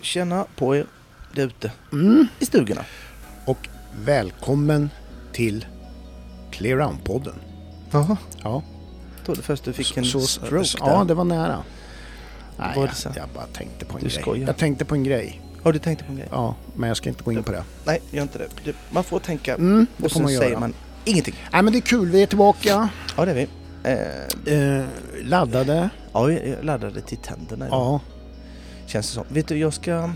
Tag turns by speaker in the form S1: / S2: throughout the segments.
S1: Känna på er där ute
S2: Mm.
S1: i stugorna.
S2: Och välkommen till Clear Round-podden.
S1: Jaha.
S2: Ja,
S1: Jag trodde först du fick en
S2: så,
S1: stroke
S2: så,
S1: där.
S2: Ja, det var nära. Nej,
S1: Var
S2: jag, jag bara tänkte på en
S1: Du
S2: grej.
S1: skojar.
S2: Jag tänkte på en grej.
S1: Ja, du tänkte på en grej?
S2: Ja, men jag ska inte gå in på det.
S1: Nej, gör inte det. man får tänka
S2: Mm,
S1: och sen
S2: man
S1: säger man ingenting.
S2: Nej, men det är kul. Vi är tillbaka.
S1: Ja, det är vi. Eh,
S2: Eh, laddade.
S1: ja, jag laddade till tänderna.
S2: Ja.
S1: Känns det som. Vet du, jag ska,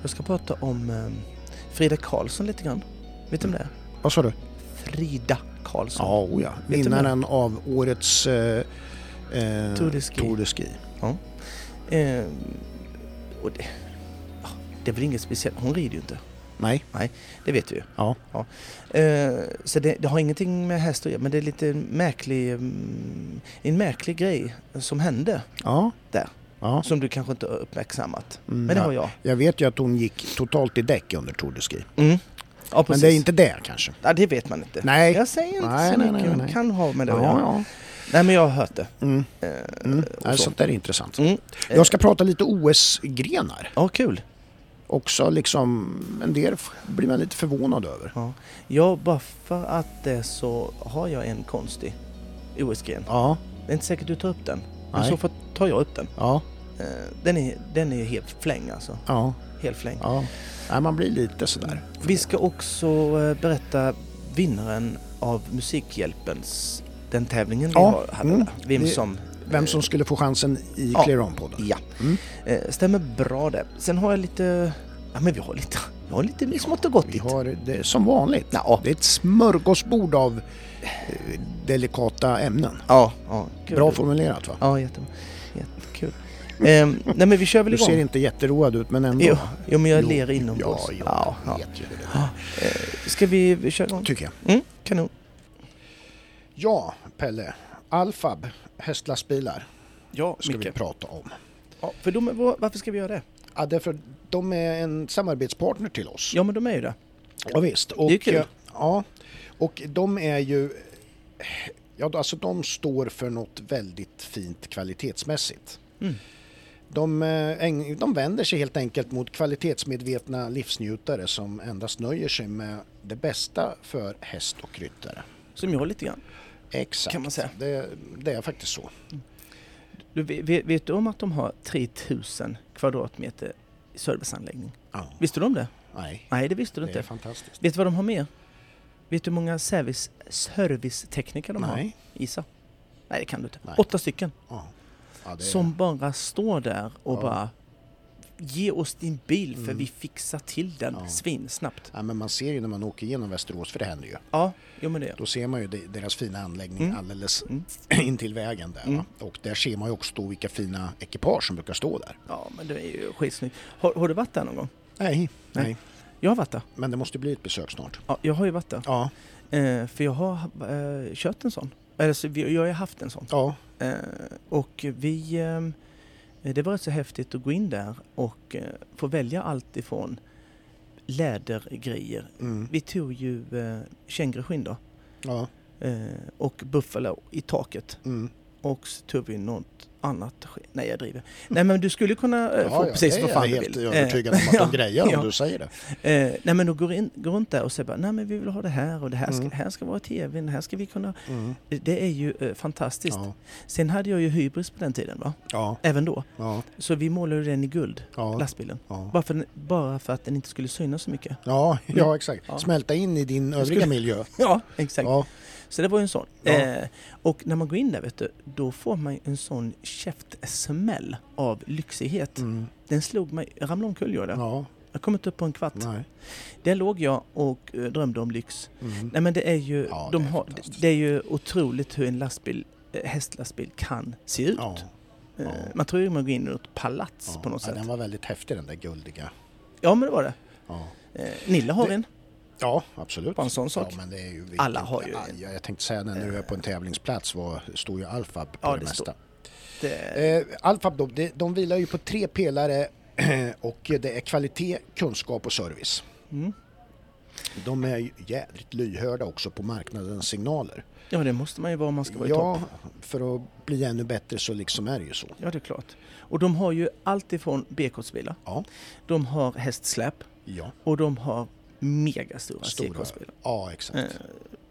S1: jag ska prata om eh, Frida Karlsson lite grann. Vet du om det är?
S2: Vad sa du?
S1: Frida Karlsson.
S2: Ja, oh ja. Vinnaren av årets eh, eh,
S1: Tour de Ski.
S2: Tour de Ski.
S1: Eh, och det, ja, det är väl inget speciellt. Hon rider ju inte.
S2: Nej.
S1: Det vet vi ju.
S2: Ja.
S1: Eh, så det, det har ingenting med häst att göra men det är lite märklig, mm, en märklig grej som hände
S2: Ja.
S1: Där.
S2: Ja.
S1: som du kanske inte har uppmärksammat.
S2: Mm,
S1: Men det har jag.
S2: Jag vet ju att hon gick totalt i däck under Tour de Ski.
S1: Mm. Ja.
S2: Men det är inte det kanske.
S1: Ja, det vet man inte.
S2: Nej.
S1: Jag säger inte
S2: Nej,
S1: så
S2: nej,
S1: mycket.
S2: nej,
S1: kan ha med det
S2: Ja, ja.
S1: Nej, men jag har hört det.
S2: Mm.
S1: Eh,
S2: Mm.
S1: så.
S2: sånt där är intressant.
S1: Mm.
S2: Jag ska prata lite OS-grenar.
S1: Ja, kul.
S2: Också liksom, en del blir man lite förvånad över.
S1: Ja. ja, bara för att det så har jag en konstig OS-gren.
S2: Ja,
S1: Det är inte säkert du tar upp den. Men
S2: Nej.
S1: så får tar jag upp den.
S2: ja,
S1: Den är, den är helt fläng alltså.
S2: ja.
S1: Helt fläng.
S2: ja. Nej, man blir lite sådär.
S1: Vi ska också eh, berätta vinnaren av Musikhjälpens, den tävlingen vi
S2: Ja,
S1: har hade
S2: mm.
S1: Vem som...
S2: Vem som skulle få chansen i
S1: Ja.
S2: Clear On-podden.
S1: Ja,
S2: Mm.
S1: eh, stämmer bra det. Sen har jag lite... Ja men vi har lite, vi har lite smått och gott
S2: Vi har det som vanligt.
S1: Ja,
S2: Det är ett smörgåsbord av eh, delikata ämnen.
S1: ja, ja.
S2: Bra formulerat va?
S1: Ja, jättebra. Ehm, nej men vi kör väl
S2: Du
S1: igång?
S2: ser inte jätteroad ut men ändå.
S1: Jo, jo men jag
S2: Jo,
S1: ler inombords.
S2: Ja,
S1: ja,
S2: jag
S1: ja.
S2: vet ju det.
S1: Eh, Ska vi vi köra igång?
S2: Tycker jag.
S1: Mm, kanon.
S2: Ja, Pelle. Alfab, hästlastbilar,
S1: Ja,
S2: ska vi
S1: Micke.
S2: prata om.
S1: Ja, för de, var- varför ska vi göra det?
S2: Ja, därför de är en samarbetspartner till oss.
S1: Ja men de är ju det.
S2: Ja, visst. Och,
S1: Det är kul.
S2: eh, Ja, och de är ju... Ja, alltså de står för något väldigt fint kvalitetsmässigt.
S1: Mm.
S2: De, eh, de vänder sig helt enkelt mot kvalitetsmedvetna livsnjutare som endast nöjer sig med det bästa för häst och ryttare.
S1: Som jag lite grann.
S2: Exakt.
S1: Kan man säga.
S2: Det, det är faktiskt så.
S1: Du, vet, vet du om att de har 3000 kvadratmeter serviceanläggning?
S2: Ja.
S1: Visste du om det?
S2: Nej,
S1: Nej, det visste du
S2: det är
S1: inte.
S2: fantastiskt.
S1: Vet du vad de har mer? Vet du hur många service, servicetekniker de har?
S2: Nej.
S1: Isa? Nej, det kan du inte.
S2: Nej.
S1: Åtta stycken.
S2: Ja. Ja,
S1: Som bara står där och
S2: Ja.
S1: bara Ge oss din bil för
S2: Mm.
S1: vi fixar till den
S2: Ja.
S1: svinsnabbt.
S2: Ja, men man ser ju när man åker igenom Västerås, för det händer ju.
S1: Ja, jo men det.
S2: Då ser man ju de- deras fina anläggning
S1: Mm.
S2: alldeles
S1: Mm.
S2: in till vägen där.
S1: Mm.
S2: Och där ser man ju också då vilka fina ekipage som brukar stå där.
S1: Ja, men det är ju skitsnyggt. Har, har du varit där någon gång?
S2: Nej,
S1: Nej.
S2: nej.
S1: Jag har varit där.
S2: Men det måste bli ett besök snart.
S1: Ja, jag har ju varit där.
S2: Ja,
S1: Eh, för jag har eh, kört en sån. Eller så, vi- jag har ju haft en sån.
S2: ja,
S1: och vi... Eh, det var rätt så häftigt att gå in där och eh, få välja allt ifrån lädergrejer.
S2: mm,
S1: Vi tog ju eh, känguruskinn då.
S2: ja,
S1: Eh, och buffalo i taket.
S2: mm.
S1: Och så tog vi något annat. Nej, jag driver. Nej, men du skulle kunna eh,
S2: ja,
S1: få
S2: ja,
S1: precis vad
S2: är
S1: fan
S2: jag
S1: du
S2: helt
S1: vill.
S2: övertygad
S1: Eh,
S2: om att
S1: ja,
S2: de grejer
S1: ja.
S2: om du säger det.
S1: Eh, nej men då går, in, går runt där och säger bara, nej men vi vill ha det här och det här ska,
S2: Mm.
S1: här ska vara tvn, här ska vi kunna...
S2: Mm.
S1: Det är ju eh, fantastiskt.
S2: Ja,
S1: Sen hade jag ju hybris på den tiden va?
S2: ja,
S1: Även då.
S2: ja,
S1: Så vi målade den i guld,
S2: ja,
S1: lastbilen.
S2: ja.
S1: Bara för, bara för att den inte skulle synas så mycket.
S2: Ja, ja, exakt.
S1: Ja.
S2: Smälta in i din övriga
S1: skulle-
S2: miljö.
S1: Ja, exakt.
S2: Ja,
S1: Så det var ju en sån.
S2: Ja.
S1: Eh, och när man går in där vet du, då får man en sån käftsmäll av lyxighet.
S2: mm.
S1: Den slog mig, jag ramlade omkull gjorde jag.
S2: ja,
S1: Jag kom inte upp på en kvart.
S2: nej.
S1: Där låg jag och eh, drömde om lyx.
S2: Mm.
S1: Nej men det är ju,
S2: Ja,
S1: de
S2: det är
S1: har, det är ju otroligt hur en lastbil, eh, hästlastbil kan se ut.
S2: Ja,
S1: Eh,
S2: ja.
S1: Man tror ju man går in i något palats
S2: ja.
S1: på något
S2: ja,
S1: sätt.
S2: den var väldigt häftig den där guldiga.
S1: Ja men det var det.
S2: Ja,
S1: Eh, Nilla har
S2: Det-
S1: en.
S2: Ja, absolut.
S1: Bara en sån sak.
S2: Ja, men det är ju vilket-
S1: Alla har ju-
S2: Ja, jag tänkte säga när du är på en tävlingsplats var, står ju Alfab på
S1: Ja,
S2: det,
S1: det
S2: mesta.
S1: Det,
S2: Eh, Alfab de, de vilar ju på tre pelare och det är kvalitet, kunskap och service.
S1: mm.
S2: De är ju jädrigt lyhörda också på marknadens signaler.
S1: Ja, det måste man ju vara om man ska vara i
S2: Ja,
S1: topp.
S2: för att bli ännu bättre så liksom är det ju så.
S1: Ja, det är klart. Och de har ju allt ifrån B-kortsbilar,
S2: Ja,
S1: de har hästsläp
S2: ja.
S1: och de har megastora
S2: Stora.
S1: C-kortsbilar.
S2: Ja, exakt.
S1: Eh,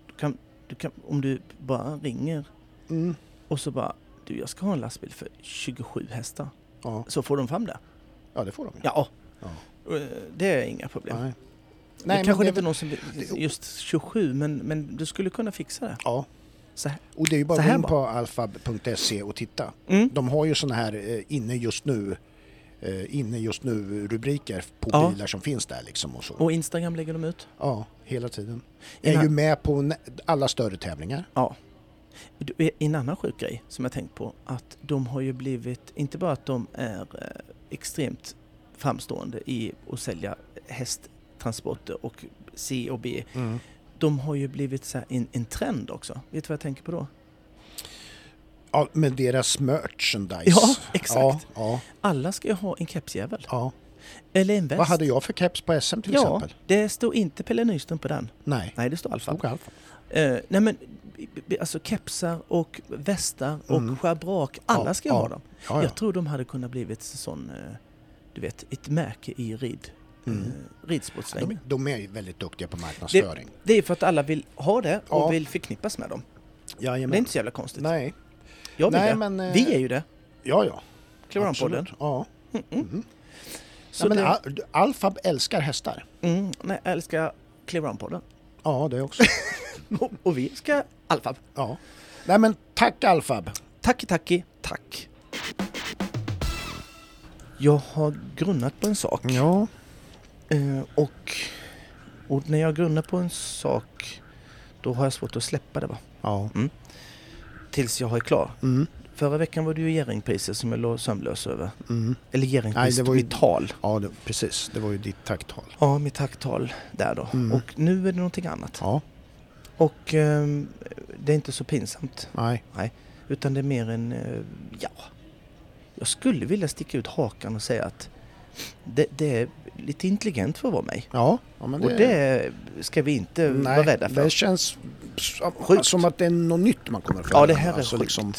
S1: du kan, du kan, om du bara ringer
S2: Mm.
S1: och så bara du, jag ska ha en lastbil för 27 hästar.
S2: Ja.
S1: Så får de fram det.
S2: ja, det får de ju.
S1: Ja,
S2: Ja.
S1: Eh, det är inga problem.
S2: Nej.
S1: det
S2: Nej,
S1: kanske
S2: men
S1: inte
S2: det,
S1: är någon som
S2: det-
S1: just 27 men, men du skulle kunna fixa det.
S2: Ja,
S1: Så här.
S2: och det är ju bara att gå in på alfab.se och titta.
S1: Mm.
S2: De har ju såna här eh, inne just nu inne just nu rubriker på
S1: Ja.
S2: bilar som finns där liksom och så.
S1: Och Instagram lägger de ut.
S2: Ja, hela tiden.
S1: En
S2: Är ju med på alla större tävlingar.
S1: Ja. Eh, En annan sjuk grej som jag tänkt på att de har ju blivit, inte bara att de är eh, extremt framstående i att sälja hästtransporter och C och B. De har ju blivit så här en, en trend också. Vet du vad jag tänker på då?
S2: Ja, med deras merchandise.
S1: Ja, exakt.
S2: Ja, ja,
S1: Alla ska ju ha en kepsjävel.
S2: ja.
S1: Eller en väst.
S2: Vad hade jag för keps på SM till
S1: Ja,
S2: exempel?
S1: det står inte Pelle Nyström på den.
S2: Nej,
S1: Nej, det står Alfa.
S2: stod Alfa.
S1: Eh, nej men, alltså kepsar och västar och
S2: Mm.
S1: schabrak, alla ska
S2: ja.
S1: ha dem.
S2: Ja, ja.
S1: Jag tror de hade kunnat blivit sån, eh, du vet, ett märke i rid,
S2: Mm.
S1: eh, ridsportsvängen.
S2: De, de är ju väldigt duktiga på marknadsföring.
S1: Det är för att alla vill ha det och vill förknippas med dem. Det är
S2: Jajamän.
S1: inte så jävla konstigt.
S2: Nej,
S1: Jag vill
S2: Nej,
S1: det.
S2: men, eh,
S1: Vi är ju det.
S2: ja ja.
S1: Clearon-podden.
S2: Absolut. Ja.
S1: Mm, mm.
S2: Mm.
S1: Så
S2: Nej, men
S1: det,
S2: Al- Alfab älskar hästar.
S1: mm, nej, älskar Clearon-podden.
S2: Ja, det också.
S1: och, vi ska Alfa.
S2: ja. Nej men tack Alfab.
S1: Tack, tacki, tack. Jag har grunnat på en sak.
S2: Ja.
S1: Eh, och, och när jag grunnar på en sak då har jag svårt att släppa det va.
S2: Ja.
S1: Tills jag är klar.
S2: Mm.
S1: Förra veckan var det ju Jerringpriset som jag låg sömnlös över.
S2: Mm.
S1: Eller Jerringpriset,
S2: Nej, ju-
S1: mitt tal.
S2: Ja, det, precis. Det var ju ditt tacktal.
S1: Ja, mitt tacktal där då.
S2: Mm.
S1: Och nu är det någonting annat.
S2: Ja.
S1: Och ehm, det är inte så pinsamt.
S2: Nej.
S1: Utan det är mer en, eh, ja. Jag skulle vilja sticka ut hakan och säga att det, det är lite intelligent för att vara mig.
S2: Ja. ja men
S1: Och det ska vi inte
S2: Nej,
S1: vara rädda för.
S2: det känns som,
S1: Sjukt.
S2: som att det är något nytt man kommer att få
S1: Ja, det
S2: höra.
S1: här är
S2: Alltså
S1: sjukt.
S2: liksom-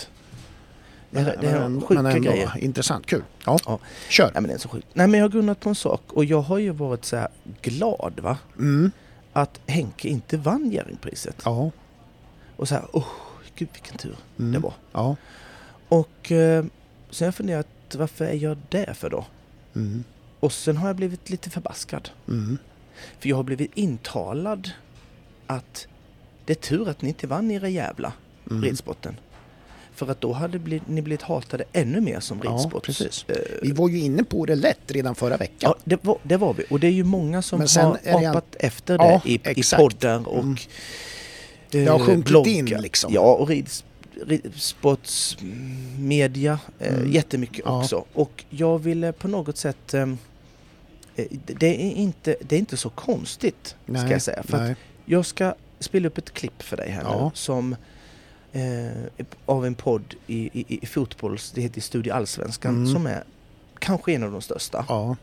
S1: det, här, det här är
S2: ändå-
S1: sjuka
S2: men ändå
S1: grejer.
S2: Intressant, kul. Ja.
S1: Ja.
S2: Kör.
S1: Nej men det är så sjukt. Nej men jag har grunnat på en sak och jag har ju varit så här glad va.
S2: Mm.
S1: Att Henke inte vann Jerringpriset.
S2: Ja.
S1: Och så här, åh gud vilken tur
S2: Mm.
S1: det var.
S2: Ja.
S1: Och eh, sen har jag funderat, varför är jag det för då?
S2: Mm.
S1: Och sen har jag blivit lite förbaskad.
S2: Mm.
S1: För jag har blivit intalad att det är tur att ni inte vann era jävla
S2: Mm.
S1: ridsporten. För att då hade ni blivit hatade ännu mer som
S2: Ja,
S1: ridsports...
S2: precis.
S1: eh,
S2: Vi var ju inne på det lätt redan förra veckan.
S1: Ja, det var, det var vi. Och det är ju många som har
S2: det en-
S1: efter
S2: Ja,
S1: det i, i
S2: exakt.
S1: poddar och
S2: Mm.
S1: eh,
S2: Det har sjunkit
S1: bloggar.
S2: in, liksom.
S1: Ja, och rids, ridsportsmedia eh,
S2: Mm.
S1: jättemycket
S2: Ja.
S1: också. Och jag ville på något sätt... Eh, eh, det, är inte, det är inte så konstigt, ska jag säga. För
S2: nej.
S1: jag ska spela upp ett klipp för dig här
S2: Ja.
S1: nu som eh, av en podd i, i, i fotbolls, det heter Studio Allsvenskan,
S2: Mm.
S1: som är kanske en av de största.
S2: Ja.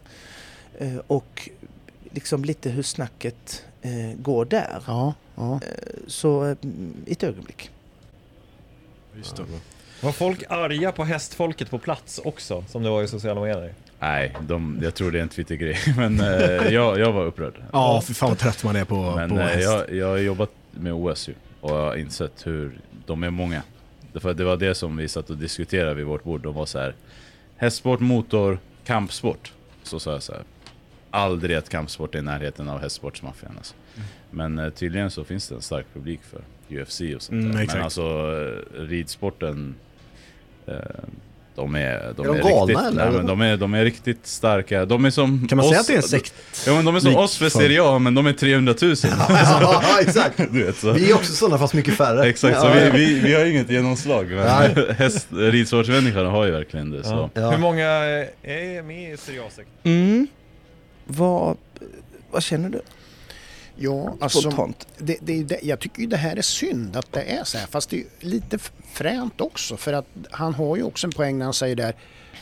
S1: Eh, och liksom lite hur snacket eh, går där. Eh, så ett ögonblick.
S3: Just det.
S4: Var folk arga på hästfolket på plats också, som det var i sociala medier?
S3: Nej, de, jag tror det är en Twitter-grej. Men eh, jag, jag var upprörd.
S5: Ja, för fan vad trött man är på,
S3: Men
S5: på
S3: eh,
S5: häst.
S3: jag, jag har jobbat med OS ju. Och jag har insett hur de är många. Därför det var det som vi satt och diskuterade vid vårt bord. De var så här. Hästsport, motor, kampsport. Så sa jag så här. Aldrig att kampsport är i närheten av hästsportsmaffian alltså. Men eh, tydligen så finns det en stark publik för UFC och sånt
S5: Mm,
S3: där.
S5: exakt.
S3: Men alltså eh, ridsporten eh, de är, de
S6: Är de
S3: är,
S6: galna,
S3: riktigt,
S6: eller?
S3: nej, men de, är, de är riktigt starka. De är som
S5: Kan man
S3: oss,
S5: säga att det är en sekt?
S3: Ja men de är som oss för Serie A, men de är 300 000.
S6: ja, exakt.
S3: Du vet, så.
S6: Vi är också sådana fast mycket färre.
S3: Exakt, så
S6: Ja,
S3: vi,
S6: ja.
S3: vi, vi har inget genomslag.
S6: Nej.
S3: Men häst, ridsportsmänniskorna har ju verkligen det. Så.
S6: Ja.
S4: Hur många är med i Seriasek?
S1: Mm. Vad, vad känner du
S2: Ja, alltså, det, det, det, jag tycker ju det här är synd att det är så här. Fast det är lite fränt också. För att han har ju också en poäng när han säger där.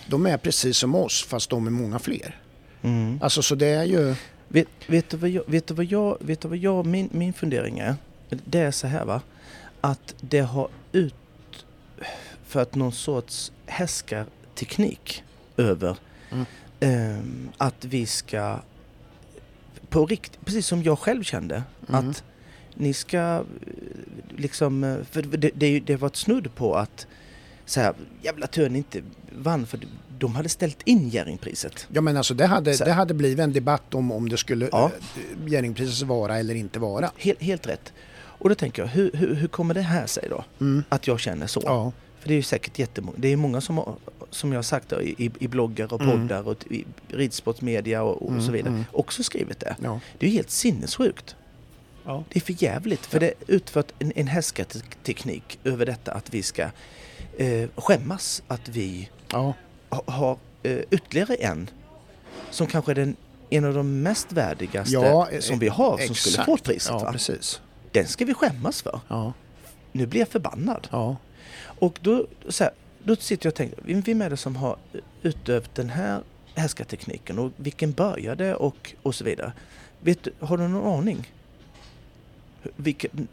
S2: De är precis som oss fast de är många fler.
S1: Mm.
S2: Alltså så det är ju...
S1: Vet, vet, du vad jag, vet du vad jag, vet du vad jag min, min fundering är? Det är så här va, att det har ut för att någon sorts härskarteknik över
S2: Mm.
S1: ehm, att vi ska på riktigt, precis som jag själv kände,
S2: Mm.
S1: att ni ska eh, liksom, eh, för det, det, det var ett snudd på att så här, jävla tur ni inte vann för de hade ställt in Jerringpriset.
S2: Ja men alltså det hade, det hade blivit en debatt om om det skulle
S1: Ja.
S2: ja. Jerringpriset vara eller inte vara.
S1: Helt, helt rätt. Och då tänker jag, hur, hur, hur kommer det här sig då?
S2: Mm.
S1: Att jag känner så?
S2: Ja.
S1: För det är ju säkert jättemånga. Det är många som, har, som jag har sagt i, i bloggar och
S2: Mm.
S1: poddar och i ridsportsmedia och, och
S2: Mm,
S1: så vidare
S2: mm.
S1: också skrivit det.
S2: Ja.
S1: Det är ju helt sinnessjukt.
S2: Ja.
S1: Det är för jävligt. För det är utfört en, en härskarteknik över detta att vi ska eh, skämmas att vi
S2: Ja.
S1: ha, har eh, ytterligare en som kanske är den, en av de mest värdigaste
S2: Ja, eh,
S1: som vi har som skulle få priset.
S2: Ja.
S1: Den ska vi skämmas för.
S2: Ja.
S1: Nu blir jag förbannad. Och då, så här, då sitter jag och tänker, vem- är det som har utövt den här härskartekniken och vilken började och, och så vidare. Vet har du någon aning? Vilken,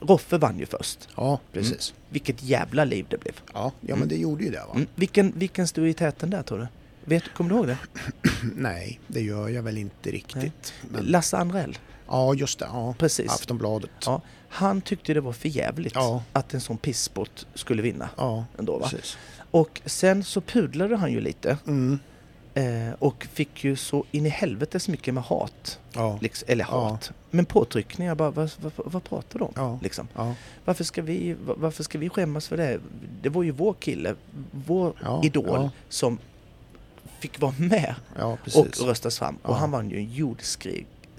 S1: Roffe vann ju först.
S2: ja, precis.
S1: Vilket jävla liv det blev.
S2: Ja, ja
S1: Mm.
S2: men det gjorde ju det va?
S1: Mm. Vilken, vilken stod i täten där tror du? Vet, kommer du ihåg det?
S2: Nej, det gör jag väl inte riktigt. Men,
S1: Lasse Anrell,
S2: ja, just det. Ja.
S1: precis.
S2: Aftonbladet.
S1: Ja, han tyckte det var för jävligt
S2: Ja.
S1: att en sån pissport skulle vinna.
S2: Ja,
S1: Ändå, va?
S2: precis.
S1: Och sen så pudlade han ju lite
S2: Mm.
S1: eh, och fick ju så in i helvetes mycket med hat.
S2: Ja.
S1: Liksom, eller
S2: Ja.
S1: hat. Men påtryckningar, bara, vad, vad, vad pratar du om?
S2: Ja.
S1: Liksom.
S2: Ja.
S1: Varför, ska vi, va- varför ska vi skämmas för det? Det var ju vår kille, vår
S2: Ja,
S1: idol
S2: ja.
S1: som fick vara med
S2: ja,
S1: och röstas fram.
S2: Ja.
S1: Och han vann ju en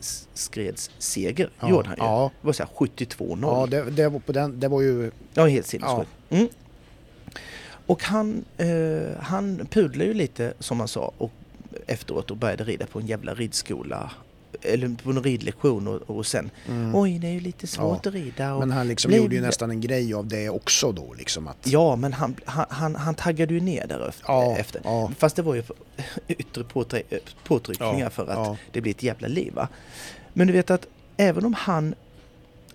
S1: jordskredsseger,
S2: Ja.
S1: gjorde han ju.
S2: Ja.
S1: Det var så 72-0.
S2: Ja, det, det, var på den, det var ju...
S1: Ja, helt sinnessjukt. Mm. Och han, eh, han pudlade ju lite, som han sa, och efteråt och började rida på en jävla ridskola. Eller på en ridlektion och, och sen,
S2: Mm.
S1: oj det är ju lite svårt
S2: Ja.
S1: att rida. Och,
S2: Men han liksom
S1: blev-
S2: gjorde ju nästan en grej av det också då liksom att...
S1: Ja, men han, han, han, han taggade ju ner därefter.
S2: Ja,
S1: efter.
S2: ja.
S1: Fast det var ju yttre påtryckningar för att det blir ett jävla liv. Va? Men du vet att även om han,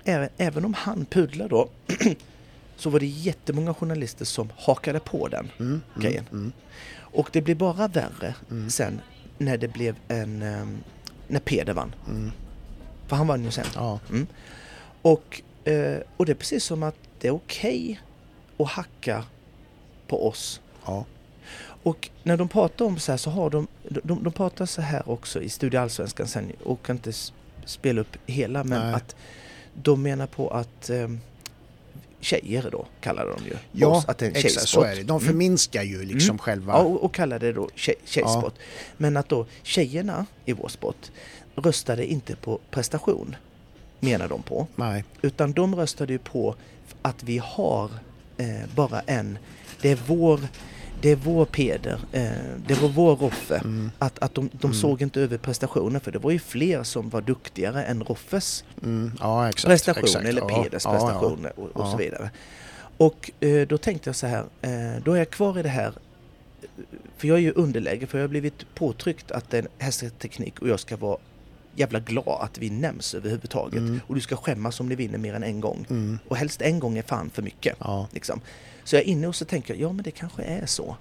S1: även, även om han pudlar då, så var det jättemånga journalister som hakade på den
S2: Mm,
S1: grejen.
S2: Mm, mm,
S1: Och det blev bara värre
S2: Mm.
S1: sen när det blev en, ehm, när Peder vann.
S2: mm.
S1: För han vann ju sen.
S2: Ja,
S1: Och, eh, och det är precis som att det är okej att hacka på oss
S2: ja,
S1: Och när de pratar om så här så har de, de, de pratar så här också i Studio Allsvenskan sen, och kan inte spela upp hela men
S2: Nej.
S1: att de menar på att eh, tjejer då kallar de ju
S2: ja
S1: att det är en
S2: exakt så är det. De
S1: Mm.
S2: förminskar ju liksom
S1: Mm.
S2: själva...
S1: Ja, och, och kallar det då tjej, tjejsport. Men att då tjejerna i vår sport röstade inte på prestation, menar de på.
S2: Nej,
S1: Utan de röstade ju på att vi har eh, bara en, det är vår, det är vår Peder, eh, det var vår Roffe.
S2: mm,
S1: Att, att de, de
S2: Mm.
S1: såg inte över prestationen för det var ju fler som var duktigare än Roffes
S2: mm, ja exakt.
S1: prestation
S2: exakt.
S1: eller
S2: ja,
S1: Peders
S2: ja,
S1: prestation och, och
S2: Ja.
S1: så vidare. Och eh, då tänkte jag så här, eh, då är jag kvar i det här för jag är ju underläge för jag har blivit påtryckt att det är en hästteknik och jag ska vara jävla glad att vi nämns överhuvudtaget.
S2: Mm.
S1: Och du ska skämmas om ni vinner mer än en gång.
S2: Mm,
S1: Och helst en gång är fan för mycket.
S2: ja,
S1: Liksom. Så jag är inne och så tänker jag, ja men det kanske är så.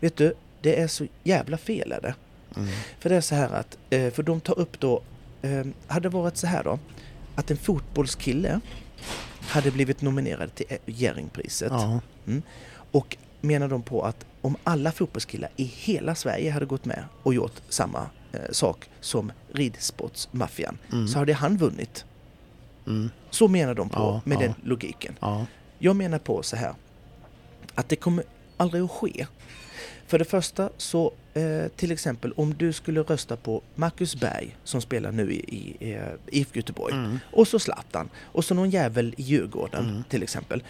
S1: Vet du, det är så jävla fel är det.
S2: mm,
S1: För det är så här att, eh, för de tar upp då, eh, hade det varit så här då, att en fotbollskille hade blivit nominerad till Jerringpriset
S2: ja,
S1: och menar de på att om alla fotbollskillar i hela Sverige hade gått med och gjort samma eh, sak som ridsportsmaffian
S2: mm,
S1: så hade han vunnit.
S2: mm,
S1: Så menar de på
S2: Ja,
S1: med
S2: ja.
S1: den logiken.
S2: ja,
S1: Jag menar på så här att det kommer aldrig att ske. För det första så eh, till exempel om du skulle rösta på Marcus Berg som spelar nu i, i, eh, IFK Göteborg
S2: mm,
S1: och så Zlatan och så någon jävel i Djurgården
S2: Mm.
S1: till exempel.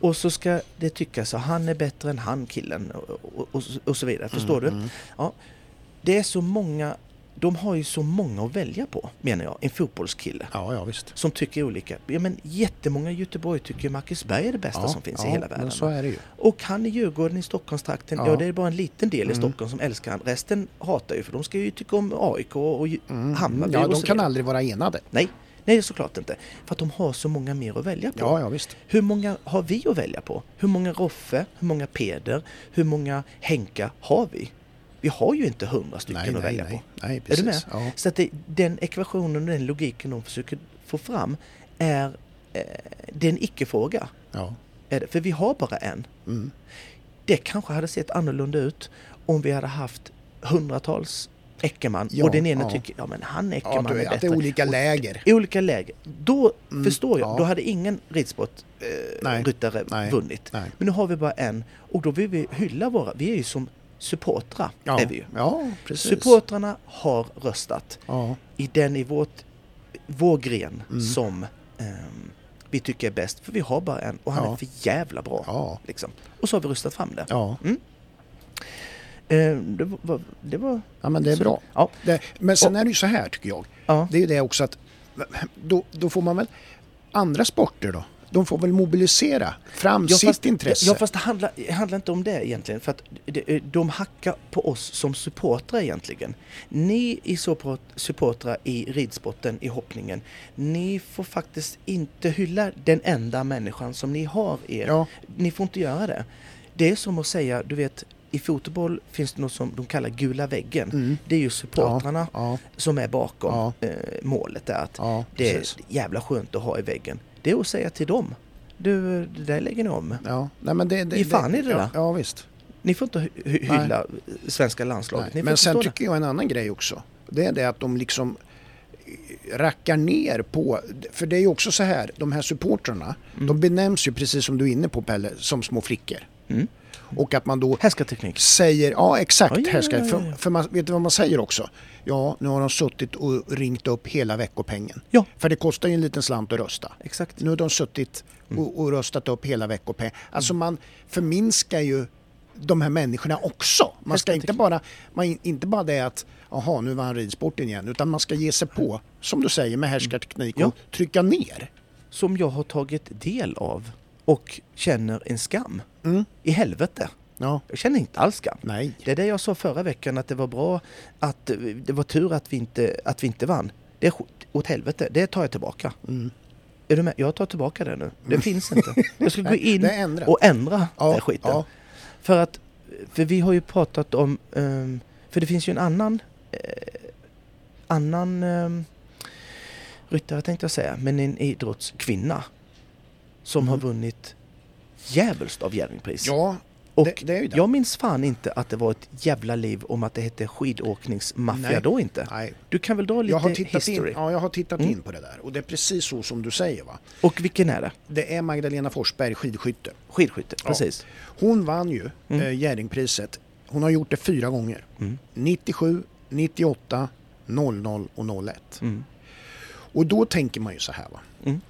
S1: Och så ska det tyckas att han är bättre än han killen och, och, och, så vidare. Förstår
S2: mm,
S1: du?
S2: mm,
S1: Det är så många de har ju så många att välja på, menar jag, en fotbollskille.
S2: Ja, ja visst.
S1: Som tycker olika. Ja, men jättemånga i Göteborg tycker Marcus Berg är det bästa
S2: ja,
S1: som finns
S2: ja,
S1: i hela världen.
S2: Men så är det ju.
S1: Och han i Djurgården i Stockholmstrakten, ja.
S2: Ja.
S1: det är bara en liten del i
S2: Mm.
S1: Stockholm som älskar han. Resten hatar ju för de ska ju tycka om AIK och Ju- Hammarby
S2: Ja,
S1: och
S2: de kan aldrig vara enade.
S1: Nej, nej såklart inte. För att de har så många mer att välja på.
S2: Ja, ja visst.
S1: Hur många har vi att välja på? Hur många Roffe? Hur många Peder? Hur många Henka har vi? Vi har ju inte hundra stycken
S2: Nej,
S1: att
S2: nej,
S1: välja
S2: nej.
S1: på.
S2: Nej,
S1: Är
S2: precis.
S1: du med?
S2: Ja.
S1: Så att det, den ekvationen och den logiken de försöker få fram är, eh, det är en icke-fråga.
S2: Ja.
S1: Är det? För vi har bara en.
S2: Mm.
S1: Det kanske hade sett annorlunda ut om vi hade haft hundratals Eckermann
S2: Ja,
S1: och den ena
S2: ja.
S1: tycker ja men han
S2: Ja,
S1: Eckermann
S2: du,
S1: är
S2: att
S1: bättre.
S2: det är olika
S1: Och-
S2: läger.
S1: I olika läger. Då
S2: Mm,
S1: förstår jag,
S2: ja.
S1: då hade ingen ridsport eh, vunnit.
S2: nej.
S1: Men nu har vi bara en och då vill vi hylla våra, vi är ju som supportrar.
S2: Ja,
S1: Är vi ju.
S2: ja precis.
S1: Supportrarna har röstat
S2: Ja,
S1: i den i vårt, vår gren
S2: Mm.
S1: som ehm, vi tycker är bäst. För vi har bara en och han
S2: Ja.
S1: är för jävla bra.
S2: ja,
S1: Liksom. Och så har vi röstat fram det.
S2: ja.
S1: Ehm, det, var, det var...
S2: ja, men det är
S1: Så-
S2: bra.
S1: Ja.
S2: Det, men sen är det ju så här tycker jag.
S1: Ja.
S2: Det är ju det också att då, då får man väl andra sporter då. De får väl mobilisera fram
S1: Ja,
S2: sitt
S1: fast,
S2: intresse.
S1: Ja fast det handlar, det handlar inte om det egentligen. För att det- de hackar på oss som supportrar egentligen. Ni support, supportrar i ridsporten, i hoppningen. Ni får faktiskt inte hylla den enda människan som ni har er.
S2: Ja.
S1: Ni får inte göra det. Det är som att säga, du vet, i fotboll finns det något som de kallar gula väggen.
S2: Mm.
S1: Det är ju supportrarna
S2: Ja,
S1: som är bakom
S2: Ja.
S1: eh, målet. Där, att
S2: ja,
S1: det är jävla skönt att ha i väggen. Det är att säga till dem. Du, det där lägger ni om.
S2: Ja, nej, men det, det,
S1: Ge fan i det
S2: ja,
S1: där.
S2: Ja, visst.
S1: Ni får inte hy- hy- hylla svenska landslaget.
S2: Nej.
S1: Ni får
S2: Men sen tycker jag en annan grej också. Det är det att de liksom rackar ner på, för det är ju också så här, de här supportrarna, de benämns ju precis som du är inne på Pelle, som små flickor.
S1: Mm.
S2: Och att man då
S1: Härskarteknik.
S2: säger, ja exakt,
S1: ja, ja, ja.
S2: För, för man, vet du vad man säger också? Ja, nu har de suttit och ringt upp hela veckopengen.
S1: Ja.
S2: För det kostar ju en liten slant att rösta.
S1: Exakt.
S2: Nu har de suttit och, och röstat upp hela veckopengen. Alltså man förminskar ju de här människorna också. Man ska inte bara, man, inte bara det att jaha nu var han ridsporten igen utan man ska ge sig på, som du säger med härskarteknik och
S1: Ja.
S2: trycka ner.
S1: Som jag har tagit del av och känner en skam.
S2: Mm.
S1: I helvete.
S2: Ja,
S1: Jag känner inte alls skam.
S2: nej.
S1: Det är det jag sa förra veckan att det var bra att det var tur att vi inte, att vi inte vann. Det är åt helvete. Det tar jag tillbaka.
S2: Mm.
S1: Är du med? Jag tar tillbaka det nu. Det finns inte. Jag ska gå in och ändra
S2: Ja,
S1: den skiten.
S2: ja.
S1: För att, för vi har ju pratat om, ehm, för det finns ju en annan, eh, annan um, ryttare tänkte jag säga, men en idrottskvinna som har
S2: Mm.
S1: vunnit djävulskt av Jerringpris.
S2: Ja,
S1: och
S2: det, det är ju det.
S1: jag minns fan inte att det var ett jävla liv om att det hette skidåkningsmaffia då inte.
S2: Nej.
S1: Du kan väl dra lite
S2: Jag har tittat, in,
S1: history?
S2: ja, jag har tittat
S1: Mm.
S2: in på det där och det är precis så som du säger va.
S1: Och vilken är det?
S2: Det är Magdalena Forsberg, skidskytte.
S1: Skidskytte,
S2: Ja.
S1: precis.
S2: Hon vann ju
S1: Mm.
S2: eh, Jerringpriset. Hon har gjort det fyra gånger.
S1: Mm.
S2: 97, 98, 00 och 01.
S1: Mm.
S2: Och då tänker man ju så här va.
S1: Mm.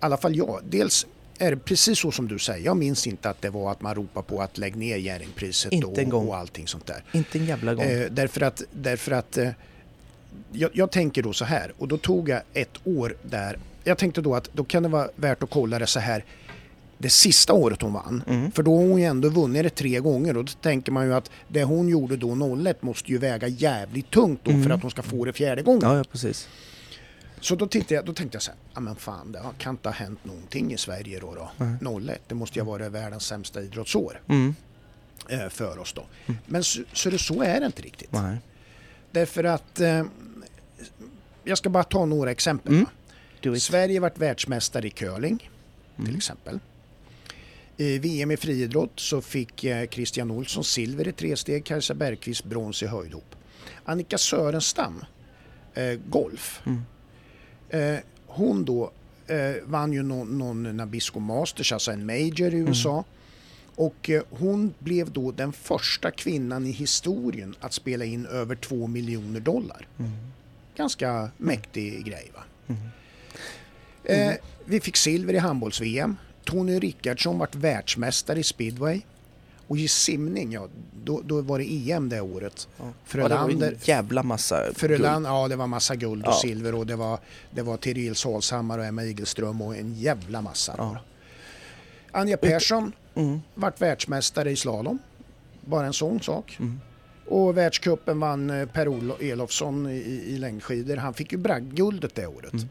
S2: Alla fall jag. Dels är det precis så som du säger. Jag minns inte att det var att man ropar på att lägg ner Jerringpriset
S1: Inte en
S2: och,
S1: gång.
S2: och allting sånt där.
S1: Inte en jävla gång.
S2: Eh, därför att, därför att eh, jag, jag tänker då så här och då tog jag ett år där. Jag tänkte då att då kan det vara värt att kolla det så här det sista året hon vann.
S1: Mm.
S2: För då har hon ju ändå vunnit det tre gånger och då tänker man ju att det hon gjorde då 01 måste ju väga jävligt tungt då för
S1: Mm.
S2: att hon ska få det fjärde gången.
S1: Ja, ja precis.
S2: Så då, tittade jag, då tänkte jag så ja men fan det kan inte ha hänt någonting i Sverige då. då. 01, det måste ju ha varit världens sämsta idrottsår
S1: Mm.
S2: eh, för oss då. Men så, så, det, så är det inte riktigt.
S1: Nej.
S2: Därför att eh, jag ska bara ta några exempel.
S1: Mm.
S2: Sverige varit världsmästare i curling till
S1: Mm.
S2: exempel. I VM i friidrott så fick eh, Christian Olsson silver i tresteg, Kajsa Bergqvist brons i höjdhopp. Annika Sörenstam, eh, golf.
S1: Mm.
S2: Eh, hon då eh, vann ju någon, någon Nabisco Masters, alltså en major i USA. Och eh, hon blev då den första kvinnan i historien att spela in över 2 miljoner dollar. Ganska mäktig grej va. Eh, vi fick silver i handbolls-VM. Tony Rickardsson vart världsmästare i speedway. Och i simning, ja, då, då var det EM det året.
S1: Ja. Ja, det var
S2: Frölander,
S1: en jävla massa guld.
S2: Fröland, ja det var massa guld och
S1: Ja.
S2: silver och det var, det var Therese Salshammar och Emma Igelström och en jävla massa.
S1: Ja.
S2: Anja Persson
S1: Mm.
S2: vart världsmästare i slalom. Bara en sån sak.
S1: Mm.
S2: Och världscupen vann eh, Per-Olof Elofsson i, i längdskidor. Han fick ju bragdguldet det året.
S1: Mm.